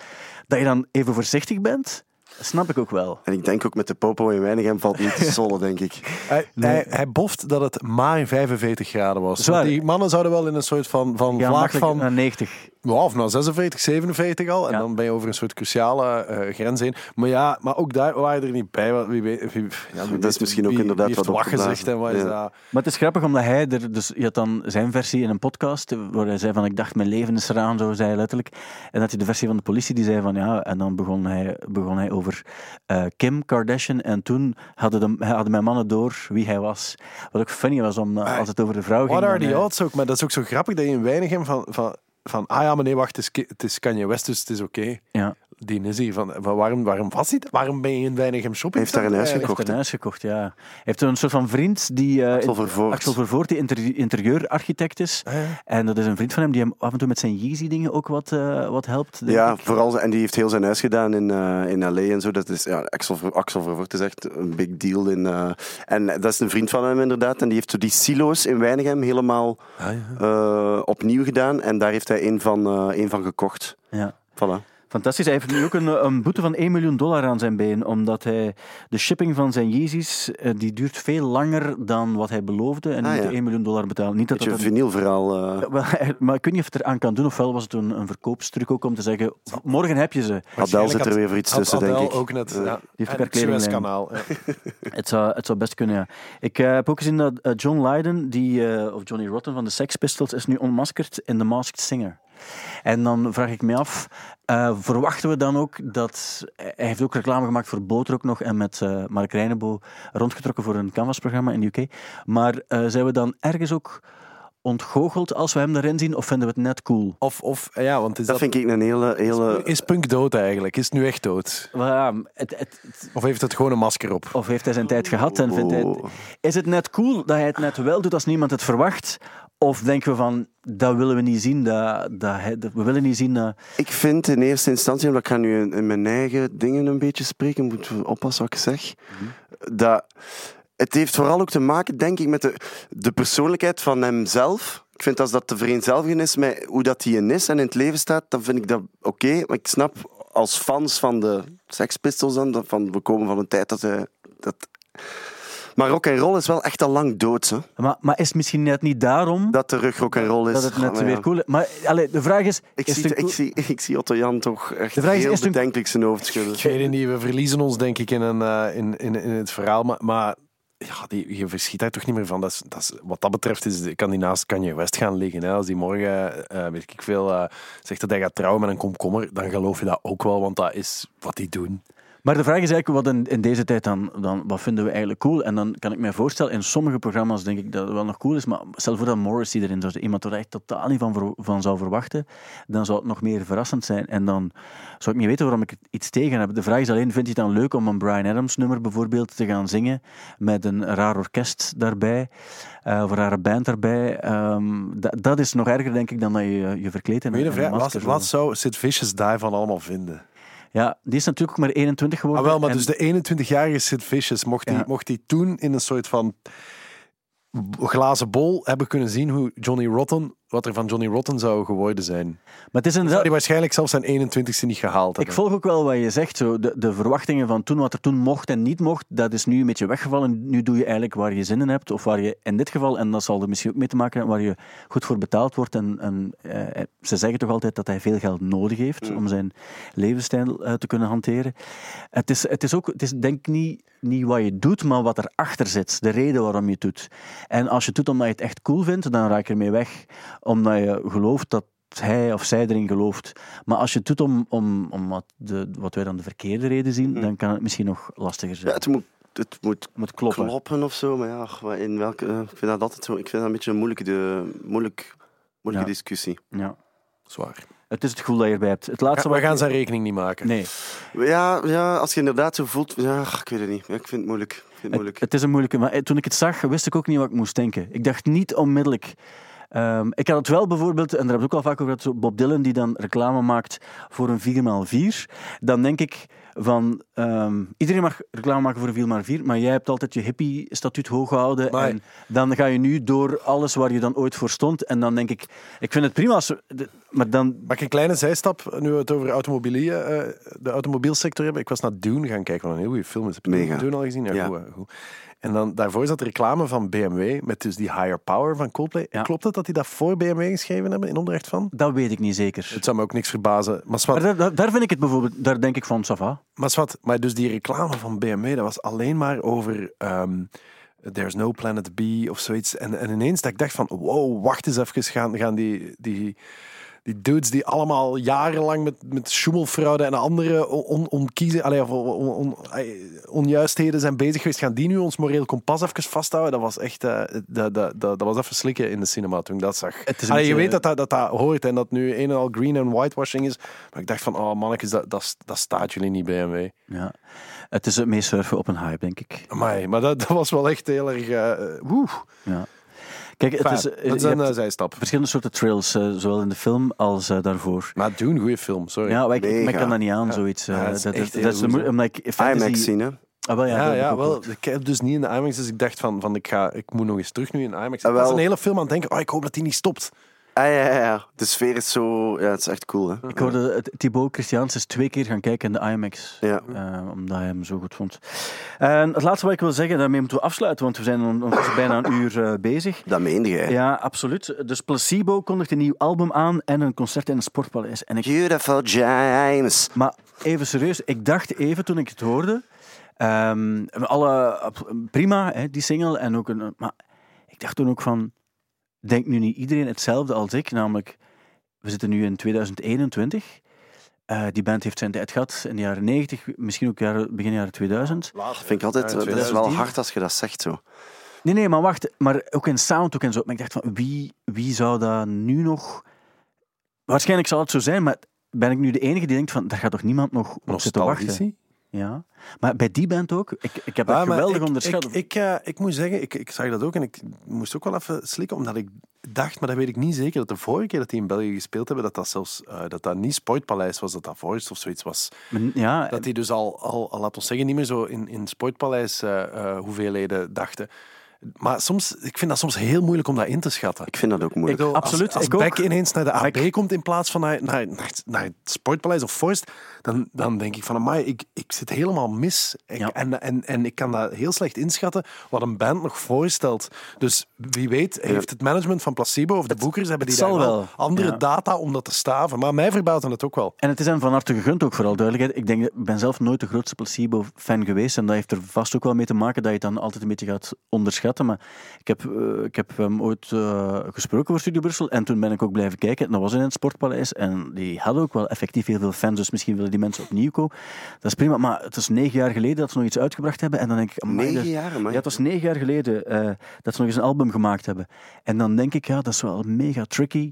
Dat je dan even voorzichtig bent, snap ik ook wel. En ik denk ook met de popo in Weinigem valt niet te <laughs> sollen, denk ik. Hij, hij, hij boft dat het maar 45 graden was. Zwaar. Die mannen zouden wel in een soort van, van Ja, vlaag van... naar 90. Ja, of naar 46, 47 al. En Ja. dan ben je over een soort cruciale eh, grens heen. Maar ja, maar ook daar waren er niet bij. Wie weet, wie, ja, wie Dat is misschien ook wie- inderdaad wie heeft wat wat gezegd en wat is dat? Maar het is grappig omdat hij er, dus je had dan zijn versie in een podcast, waar hij zei van ik dacht mijn leven is eraan, zo zei hij letterlijk. En dat hij de versie van de politie die zei van ja, en dan begon hij, begon hij over eh, Kim Kardashian en toen hadden, de, hadden mijn mannen door wie hij was. Wat ook funny was om, eh, als het over de vrouw ging. What are the eh, odds ook? Maar dat is ook zo grappig dat je in Weinigem van, van, van ah ja, nee, wacht, het is, het is Kanye West, dus het is oké. Ja, Die. Van, van waarom, waarom was hij? Waarom ben je in Weinigem shopping? Heeft daar een huis hij heeft gekocht. een huis gekocht, ja. Hij heeft een soort van vriend die... eh, Axel Vervoort. Axel Vervoort, die inter- interieurarchitect is. Ah, ja. En dat is een vriend van hem die hem af en toe met zijn Yeezy-dingen ook wat, eh, wat helpt. Ja, ik. vooral, en die heeft heel zijn huis gedaan in, eh, in LA en zo. Dat is, ja, Axel, Axel Vervoort is echt een big deal. In, eh, en dat is een vriend van hem inderdaad. En die heeft zo die silo's in Weinigem helemaal Ah, ja. eh, opnieuw gedaan. En daar heeft hij een van, eh, een van gekocht. Ja. Voilà. Fantastisch. Hij heeft nu ook een, een boete van 1 miljoen dollar aan zijn been, omdat hij de shipping van zijn Yeezys, eh, die duurt veel langer dan wat hij beloofde. En Ah, hij moet ja. 1 miljoen dollar betalen. Niet dat Beetje dat een vinylverhaal. eh Wel, hij- maar ik weet niet of het eraan kan doen, ofwel was het een, een verkoopstruc ook om te zeggen, morgen heb je ze. Adele zit er weer voor iets Had tussen, denk ik. ook net. Ja. Ja. heeft En elkaar kledinglijn. Suezkanaal. Ja. <laughs> Het zou, het zou best kunnen, ja. Ik eh, heb ook gezien dat eh, John Lydon, die, eh, of Johnny Rotten van de Sex Pistols, is nu onmaskerd in The Masked Singer. En dan vraag ik me af, eh, verwachten we dan ook dat... Hij heeft ook reclame gemaakt voor Boter ook nog en met eh, Mark Reinebo rondgetrokken voor een canvasprogramma in de UK. Maar eh, zijn we dan ergens ook ontgoocheld als we hem erin zien of vinden we het net cool? Of, of ja, want is Dat dat, vind ik een hele... hele... is punk dood eigenlijk? Is het nu echt dood? Ja, het, het, het- Of heeft het gewoon een masker op? of heeft hij zijn tijd gehad en vindt hij... het-. Is het net cool dat hij het net wel doet als niemand het verwacht? Of denken we van, dat willen we niet zien, dat, dat we willen niet zien dat... Ik vind in eerste instantie, omdat ik ga nu in, mijn eigen dingen een beetje spreken, moet oppassen wat ik zeg, dat het heeft vooral ook te maken, denk ik, met de, de persoonlijkheid van hemzelf. Ik vind als dat te vereenzelvigen is met hoe dat hij is en in het leven staat, dan vind ik dat oké. Maar ik snap als fans van de Sex Pistols dan, van, we komen van een tijd dat hij... Dat... Maar rock and roll is wel echt al lang dood, hè. Maar, maar is het misschien net niet daarom Dat de rug rock and roll is. dat het net Ah, ja. weer cool is? Maar allee, de vraag is... Ik is zie, ik, cool- zie, <laughs> ik zie Otto Jan toch echt De vraag heel is een- bedenkelijk zijn hoofd schudden. Ik weet niet, we verliezen ons denk ik in, een, eh, in, in, in het verhaal. Maar, maar ja, die, je verschiet daar toch niet meer van. Dat is, dat is, wat dat betreft is, kan die naast Kanye West gaan liggen. Hè. Als die morgen, eh, weet ik veel, eh, zegt dat hij gaat trouwen met een komkommer, dan geloof je dat ook wel, want dat is wat die doen. Maar de vraag is eigenlijk, wat in, in deze tijd dan, dan, wat vinden we eigenlijk cool? En dan kan ik mij voorstellen, in sommige programma's denk ik dat het wel nog cool is, maar stel voor dat Morrissey erin zou iemand je echt totaal niet van, van zou verwachten, dan zou het nog meer verrassend zijn. En dan zou ik niet weten waarom ik er iets tegen heb. De vraag is alleen, vind je het dan leuk om een Brian Adams nummer bijvoorbeeld te gaan zingen, met een raar orkest daarbij, eh, of een rare band daarbij? Ehm, dat, is nog erger, denk ik, dan dat je je in een wat, masker. wat zou Sid Vicious daarvan allemaal vinden? Ja, die is natuurlijk ook maar 21 Ah, geworden. wel, maar en- dus de 21-jarige Sid Vicious, mocht hij Ja. mocht die toen in een soort van glazen bol hebben kunnen zien hoe Johnny Rotten, wat er van Johnny Rotten zou geworden zijn. Maar het is Zou hij waarschijnlijk zelfs zijn 21ste niet gehaald Ik hebben. volg ook wel wat je zegt. Zo. De, de verwachtingen van toen, wat er toen mocht en niet mocht, dat is nu een beetje weggevallen. Nu doe je eigenlijk waar je zin in hebt, of waar je in dit geval, en dat zal er misschien ook mee te maken hebben, waar je goed voor betaald wordt. En, en eh, ze zeggen toch altijd dat hij veel geld nodig heeft om zijn levensstijl eh, te kunnen hanteren. Het is, het is ook, het is denk ik niet, niet wat je doet, maar wat erachter zit. De reden waarom je het doet. En als je het doet omdat je het echt cool vindt, dan raak je ermee weg. Omdat je gelooft dat hij of zij erin gelooft. Maar als je het doet om, om, om wat, de, wat wij dan de verkeerde reden zien, dan kan het misschien nog lastiger zijn. Ja, het moet, het moet moet kloppen. kloppen of zo, maar ja, ach, in welke, eh, ik vind dat altijd zo, ik vind dat een beetje een moeilijke, de, moeilijk, moeilijke Ja. discussie. Ja. Zwaar. Het is het gevoel dat je erbij hebt. Het laatste We gaan zijn rekening niet maken. Nee, Ja, ja, als je inderdaad zo voelt, ja, ik weet het niet. Ja, ik vind het moeilijk. Ik vind het het, moeilijk. het is een moeilijke. Maar eh, toen ik het zag, wist ik ook niet wat ik moest denken. Ik dacht niet onmiddellijk. Ehm, ik had het wel bijvoorbeeld, en daar heb ik ook al vaak over gehad, zo Bob Dylan die dan reclame maakt voor een 4x4. Dan denk ik van, ehm, iedereen mag reclame maken voor een 4x4, maar jij hebt altijd je hippie-statuut hoog gehouden. Maar- En dan ga je nu door alles waar je dan ooit voor stond. En dan denk ik, ik vind het prima, als, de- maar dan... Mag ik een kleine zijstap, nu we het over automobilie, eh, de automobielsector hebben? Ik was naar Dune gaan kijken, wat een heel goede film is. Heb je Mega. Dune al gezien? Ja, Ja. Goed, hè, goed. En dan, daarvoor zat reclame van BMW, met dus die Higher Power van Coldplay. Ja. Klopt het dat die dat voor BMW geschreven hebben, in opdracht van? Dat weet ik niet zeker. Het zou me ook niks verbazen. Maar Swat, daar, daar- daar vind ik het bijvoorbeeld, daar denk ik van, Sava. maar, Swat, maar dus die reclame van BMW, dat was alleen maar over... ehm, There's no planet B of zoiets. En, en ineens dat ik dacht van, wow, wacht eens even, gaan, gaan die, die, die dudes die allemaal jarenlang met, met schommelfraude en andere on, on, onkiezen, allee, of on, on- onjuistheden zijn bezig geweest, gaan die nu ons moreel kompas even vasthouden? Dat was echt, eh, dat, dat, dat, dat was even slikken in de cinema toen ik dat zag. Allee, je weet dat dat, dat dat hoort en dat nu een en al green en whitewashing is. Maar ik dacht van, oh mannetjes, dat, dat, dat staat jullie niet BMW. Ja. Het is het meest surfen op een hype, denk ik. Amai, maar dat, dat was wel echt heel erg... woe. Ja. Kijk, het Fijn, is, eh, dat is je een hebt eh, zijstap. verschillende soorten trails, eh, zowel in de film als eh, daarvoor. Maar Dune, goede film, sorry. Ja, maar ik, ik, kan dat niet aan, zoiets. eh, Ja, dat is de omdat ik fantasy... IMAX zien, hè. Ah, wel, ja, Ja, ik wel. Ik heb dus niet in de IMAX, dus ik dacht van, van ik, ga, ik moet nog eens terug nu in IMAX. Ik Ah, was wel. een hele film aan het denken, oh, ik hoop dat die niet stopt. Ah, ja, ja, ja. De sfeer is zo... Ja, het is echt cool, hè. Ik hoorde het- Thibaut Christiaans is twee keer gaan kijken in de IMAX. Ja. eh, omdat hij hem zo goed vond. En het laatste wat ik wil zeggen, daarmee moeten we afsluiten, want we zijn ondertussen bijna een uur eh, bezig. Dat meende jij. Ja, absoluut. Dus Placebo kondigt een nieuw album aan en een concert in het Sportpaleis. En ik Beautiful James. Maar even serieus, ik dacht even toen ik het hoorde. ehm, alle, prima, hè, die single. En ook een, maar ik dacht toen ook van. Denkt nu niet iedereen hetzelfde als ik? Namelijk, we zitten nu in 2021. Eh, die band heeft zijn tijd gehad in de jaren 90, misschien ook jaren, begin jaren 2000. Dat vind ik altijd, Ja, dat is wel 2010. hard als je dat zegt zo. Nee, nee, maar wacht. Maar ook in sound ook en zo. Maar ik dacht van, wie, wie zou dat nu nog... Waarschijnlijk zal het zo zijn, maar ben ik nu de enige die denkt van, daar gaat toch niemand nog op zitten wachten? Ja. Maar bij die band ook, ik, ik heb dat Ah, geweldig ik, onderschat. Ik, ik, eh, ik moet zeggen, ik, ik zag dat ook en ik moest ook wel even slikken, omdat ik dacht, maar dat weet ik niet zeker, dat de vorige keer dat die in België gespeeld hebben, dat dat zelfs eh, dat dat niet Sportpaleis was, dat dat Voice of zoiets was. Ja, Dat die dus al, al, al laat ons zeggen, niet meer zo in, in Sportpaleis eh, eh, hoeveelheden dachten. Maar soms, ik vind dat soms heel moeilijk om dat in te schatten. Ik vind dat ook Ik moeilijk. bedoel, Absoluut, Als, als. Beck ineens naar de AB ik- komt in plaats van naar, naar, naar, naar het Sportpaleis of Forst, dan, dan denk ik van, amai, ik, ik zit helemaal mis. Ik, Ja. en, en, en ik kan dat heel slecht inschatten wat een band nog voorstelt. Dus wie weet, heeft het management van Placebo of de boekers, hebben die daar wel wel, andere ja. data om dat te staven. Maar mij verbaasde het ook wel. En het is hem van harte gegund ook, vooral duidelijkheid. Ik denk, ik ben zelf nooit de grootste placebo-fan geweest. En dat heeft er vast ook wel mee te maken dat je het dan altijd een beetje gaat onderschatten. Maar ik heb, eh, ik heb hem ooit eh, gesproken voor Studio Brussel. En toen ben ik ook blijven kijken. En dat was in het Sportpaleis. En die hadden ook wel effectief heel veel fans. Dus misschien willen die mensen opnieuw komen. Dat is prima. Maar het is negen jaar geleden dat ze nog iets uitgebracht hebben. En dan denk ik... amai, Negen jaar, maar Ja, het was negen jaar geleden eh, dat ze nog eens een album gemaakt hebben. En dan denk ik, ja, dat is wel mega tricky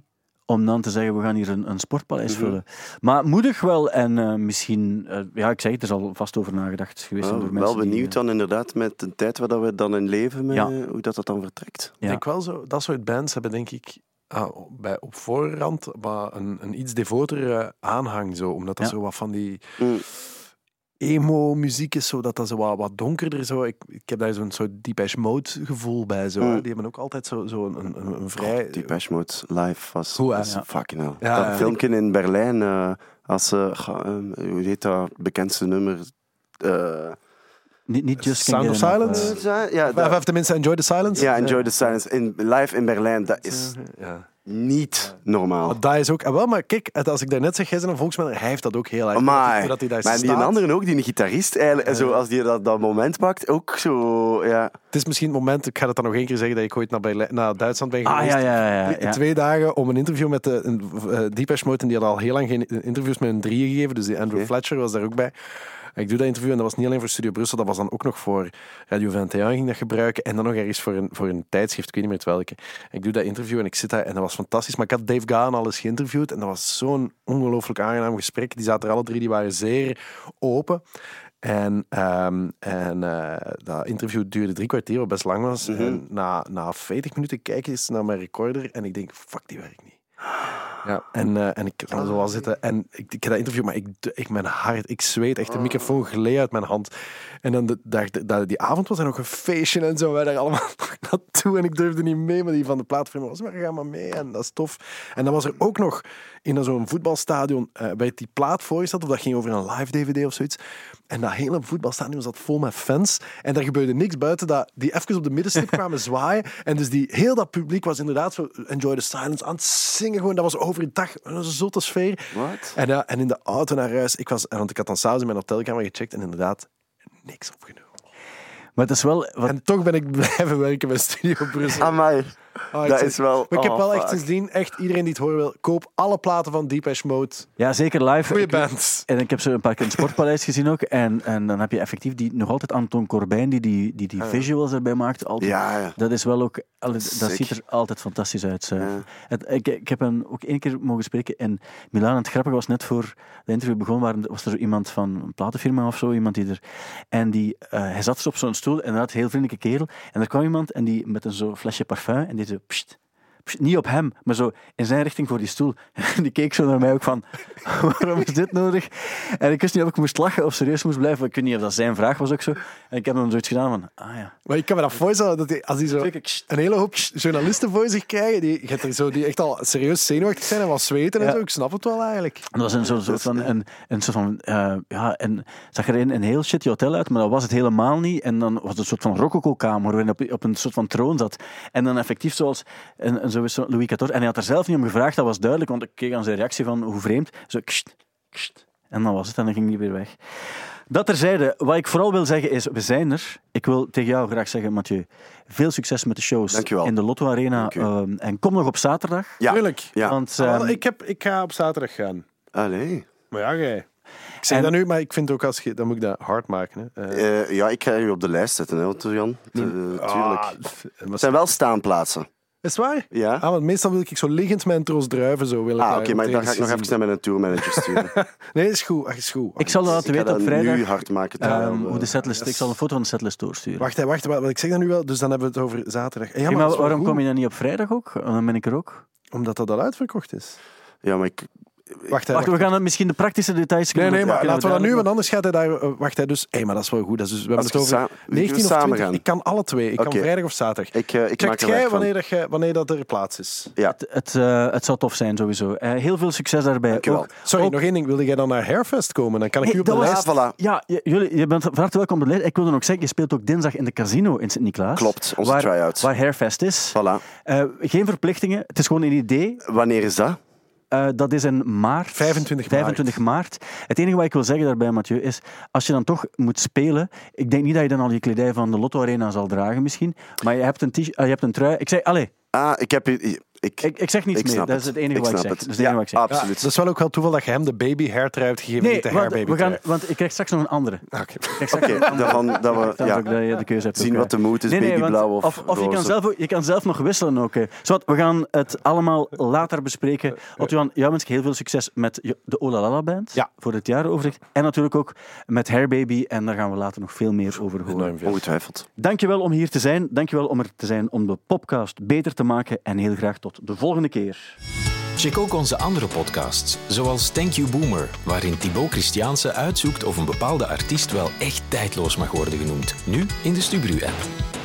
om dan te zeggen, we gaan hier een, een sportpaleis Mhm. vullen. Maar moedig wel en eh, misschien, eh, ja, ik zeg het, er zal vast over nagedacht geweest Oh, door wel mensen die, benieuwd eh, dan inderdaad met de tijd waar dat we dan in leven, met, Ja. hoe dat, dat dan vertrekt. Ik Ja. denk wel zo, dat soort bands hebben denk ik ah, bij, op voorhand maar een, een iets devotere aanhang. Zo, omdat dat Ja. zo wat van die Mm. Emo-muziek is, zo, dat dat zo wat, wat donkerder zo. Ik, ik heb daar zo'n soort Depeche Mode gevoel bij. Zo, hè. Mm. Die hebben ook altijd zo, zo een, een, een vrij... Die Depeche Mode live was, Goed, hè? was Ja. fucking hell. Ja, dat ja. filmpje in Berlijn, eh, als ze, eh, hoe heet dat bekendste nummer? Eh, niet, niet just Sound of Silence? ja, Of tenminste Enjoy the Silence. ja, Enjoy the Silence. In, live in Berlijn, dat is Ja. Niet normaal. Maar dat is ook... ah, Wel, maar kijk, als ik daarnet zeg, jij bent een volksmanner, hij heeft dat ook heel erg. Amai. Hoe dat hij daar Maar die andere ook, die een gitarist eigenlijk, en zo, als die dat, dat moment pakt, ook zo, ja. Het is misschien het moment, ik ga het dan nog één keer zeggen, dat ik ooit naar, Berlijn, naar Duitsland ben Ah, geweest. ja, ja, ja. ja. Twee dagen om een interview met de een, eh, Depeche Mode. En die had al heel lang geen interviews met een drieën gegeven. Dus die Andrew. Fletcher was daar ook bij. Ik doe dat interview en dat was niet alleen voor Studio Brussel. Dat was dan ook nog voor Radio 21 ging dat gebruiken. En dan nog ergens voor een, voor een tijdschrift. Ik weet niet meer het welke. Ik doe dat interview en ik zit daar en dat was fantastisch. Maar ik had Dave Gahan al eens geïnterviewd. En dat was zo'n ongelooflijk aangenaam gesprek. Die zaten er alle drie, die waren zeer open. En, ehm, en eh, dat interview duurde drie kwartier, wat best lang was. Mhm. En na, na 40 minuten kijk ik eens naar mijn recorder en ik denk, fuck, die werkt niet. Ja, en, eh, en ik kan zo wel zitten en ik, ik heb dat interview, maar ik, ik mijn hart, ik zweet echt, de microfoon gleed uit mijn hand. En dan de, dag, dat die avond was er nog een feestje en zo, wij daar allemaal <laughs> naartoe en ik durfde niet mee, maar die van de plaatfirma was, maar ga maar mee en dat is tof. En dan was er ook nog in zo'n voetbalstadion, eh werd die plaat voorgesteld, of dat ging over een live DVD of zoiets. En dat hele voetbalstadion zat vol met fans. En er gebeurde niks buiten dat die even op de middenstip <laughs> kwamen zwaaien. En dus die, heel dat publiek was inderdaad zo Enjoy the Silence aan het zingen. Gewoon. Dat was overdag een zotte sfeer. Wat? En, ja, en in de auto naar huis, ik was, want ik had dan s'avonds in mijn hotelkamer gecheckt en inderdaad niks opgenomen. Maar het is wel... Wat, En toch ben ik blijven werken bij Studio Brussel. Amai, Oh, ik dat is wel... Maar ik heb oh, wel echt fuck. sindsdien, echt iedereen die het horen wil, koop alle platen van Depeche Mode. ja, zeker live. Goeie bands. En ik heb ze een paar keer in het Sportpaleis gezien ook. En, en dan heb je effectief die, nog altijd Anton Corbijn, die die, die, die visuals erbij maakt. Altijd. Ja, ja. Dat is wel ook... Dat Sick. ziet er altijd fantastisch uit. zo. Ja. Het, ik, ik heb hem ook één keer mogen spreken in Milaan. En het grappige was net voor de interview begon, waren, was er zo iemand van een platenfirma of zo, iemand die er... En die, eh, hij zat dus op zo'n stoel, en een heel vriendelijke kerel. En er kwam iemand en die met een zo flesje parfum, en нэр биш шүү дээ. Niet op hem, maar zo in zijn richting voor die stoel. En <laughs> die keek zo naar mij ook van, <laughs> waarom is dit nodig? En ik wist niet of ik moest lachen of serieus moest blijven. Ik weet niet of dat zijn vraag was ook zo. En ik heb dan zoiets gedaan van, ah ja. Maar ik kan me dat voorstellen, dat die, als die zo een hele hoop journalisten voor zich krijgen, die, er zo, die echt al serieus zenuwachtig zijn en wat zweten en Ja. zo. Ik snap het wel eigenlijk. Dat was een soort, soort van, een, een soort van, eh, ja, en het zag er een, een heel shitty hotel uit, maar dat was het helemaal niet. En dan was het een soort van rococo-kamer waarin op, op een soort van troon zat. En dan effectief zoals, en, en zo is zo Louis XIV. En hij had er zelf niet om gevraagd, dat was duidelijk, want ik keek aan zijn reactie van hoe vreemd. Zo, kst, kst. En dan was het, en dan ging hij weer weg. Dat terzijde, wat ik vooral wil zeggen is, we zijn er. Ik wil tegen jou graag zeggen, Mathieu, veel succes met de shows Dankjewel. in de Lotto Arena. Ehm, en kom nog op zaterdag. Ja. Tuurlijk. Ja. Want Ah, ehm, ik, heb, ik ga op zaterdag gaan. Allee. Maar ja, jij. Ik zeg En- dat nu, maar ik vind ook als je... Dan moet ik dat hard maken. Hè. Eh, Eh, ja, ik ga je op de lijst zetten, hè, want, Jan. Eh, tuurlijk. ah, Het zijn wel staanplaatsen. Is het waar? Ja. Ah, want meestal wil ik zo liggend een tros druiven. Zo wil ik Ah, oké, maar dan ga ik nog even naar mijn tourmanager sturen. <laughs> Nee, is goed. Ach, is goed. ik zal dat laten weten op vrijdag. nu hard maken. ehm, hoe de setlist, ik zal een foto van de setlist doorsturen. Wacht, hè, wacht, wacht, want ik zeg dat nu wel, dus dan hebben we het over zaterdag. Ja, Hey, maar, maar waarom goed, kom je dan niet op vrijdag ook? Dan ben ik er ook. Omdat dat al uitverkocht is. Ja, maar ik... Wacht, Wacht, we gaan het misschien de praktische details... Nee, nee, maar laten we dat nu, want anders gaat hij daar... eh, wacht, hè, dus... Hé, maar dat is wel goed. Dat is dus, we hebben het over sa- we 19 of samen 20. gaan. Ik kan alle twee. Ik kan vrijdag of zaterdag. Ik, eh, ik jij wanneer, wanneer dat er plaats is? Ja. Het, het, eh, het zou tof zijn, sowieso. Heel veel succes daarbij. Sorry, nog één ding. Wilde jij dan naar Hairfest komen? Dan kan ik u op de lijst... Ja, jullie, je bent van harte welkom op de lijst. Ik wilde nog zeggen, je speelt ook dinsdag in de casino in Sint-Niklaas. Klopt, onze waar, try-outs. Waar Hairfest is. Voilà. Geen verplichtingen, het is gewoon een idee. Wanneer is dat? Eh, dat is in maart. 25 maart. 25 maart. Het enige wat ik wil zeggen daarbij, Mathieu, is als je dan toch moet spelen, ik denk niet dat je dan al je kledij van de Lotto Arena zal dragen misschien, maar je hebt een, t-shirt- eh, je hebt een trui. Ik zeg, allee, Ah, ik heb... Ik, ik, ik zeg niets ik meer. Dat is het enige wat ik zeg. het. Dat is het enige Ja, wat ik zeg. Ja, absoluut. dat is wel ook wel toeval dat je hem de baby hair trui hebt gegeven, Nee, niet de want, hair baby we gaan, want ik krijg straks nog een andere. <laughs> Oké. Daarvan dat we Dan ja, ook dat je de keuze hebt. zien ook, wat de moed is, Nee, nee, babyblauw of of, of je, kan zelf, ook- je kan zelf nog wisselen ook. we gaan het allemaal later bespreken. Otto-Jan, jou wens ik heel veel succes met de Olalala Band Ja. voor het jaaroverzicht. En natuurlijk ook met Hair Baby. En daar gaan we later nog veel meer over horen. Ongetwijfeld. Dankjewel om hier te zijn. Dankjewel om er te zijn om de podcast beter te maken. En heel graag de volgende keer. Check ook onze andere podcasts, zoals Thank You Boomer, waarin Thibaut Christiaanse uitzoekt of een bepaalde artiest wel echt tijdloos mag worden genoemd. Nu in de Stubru-app.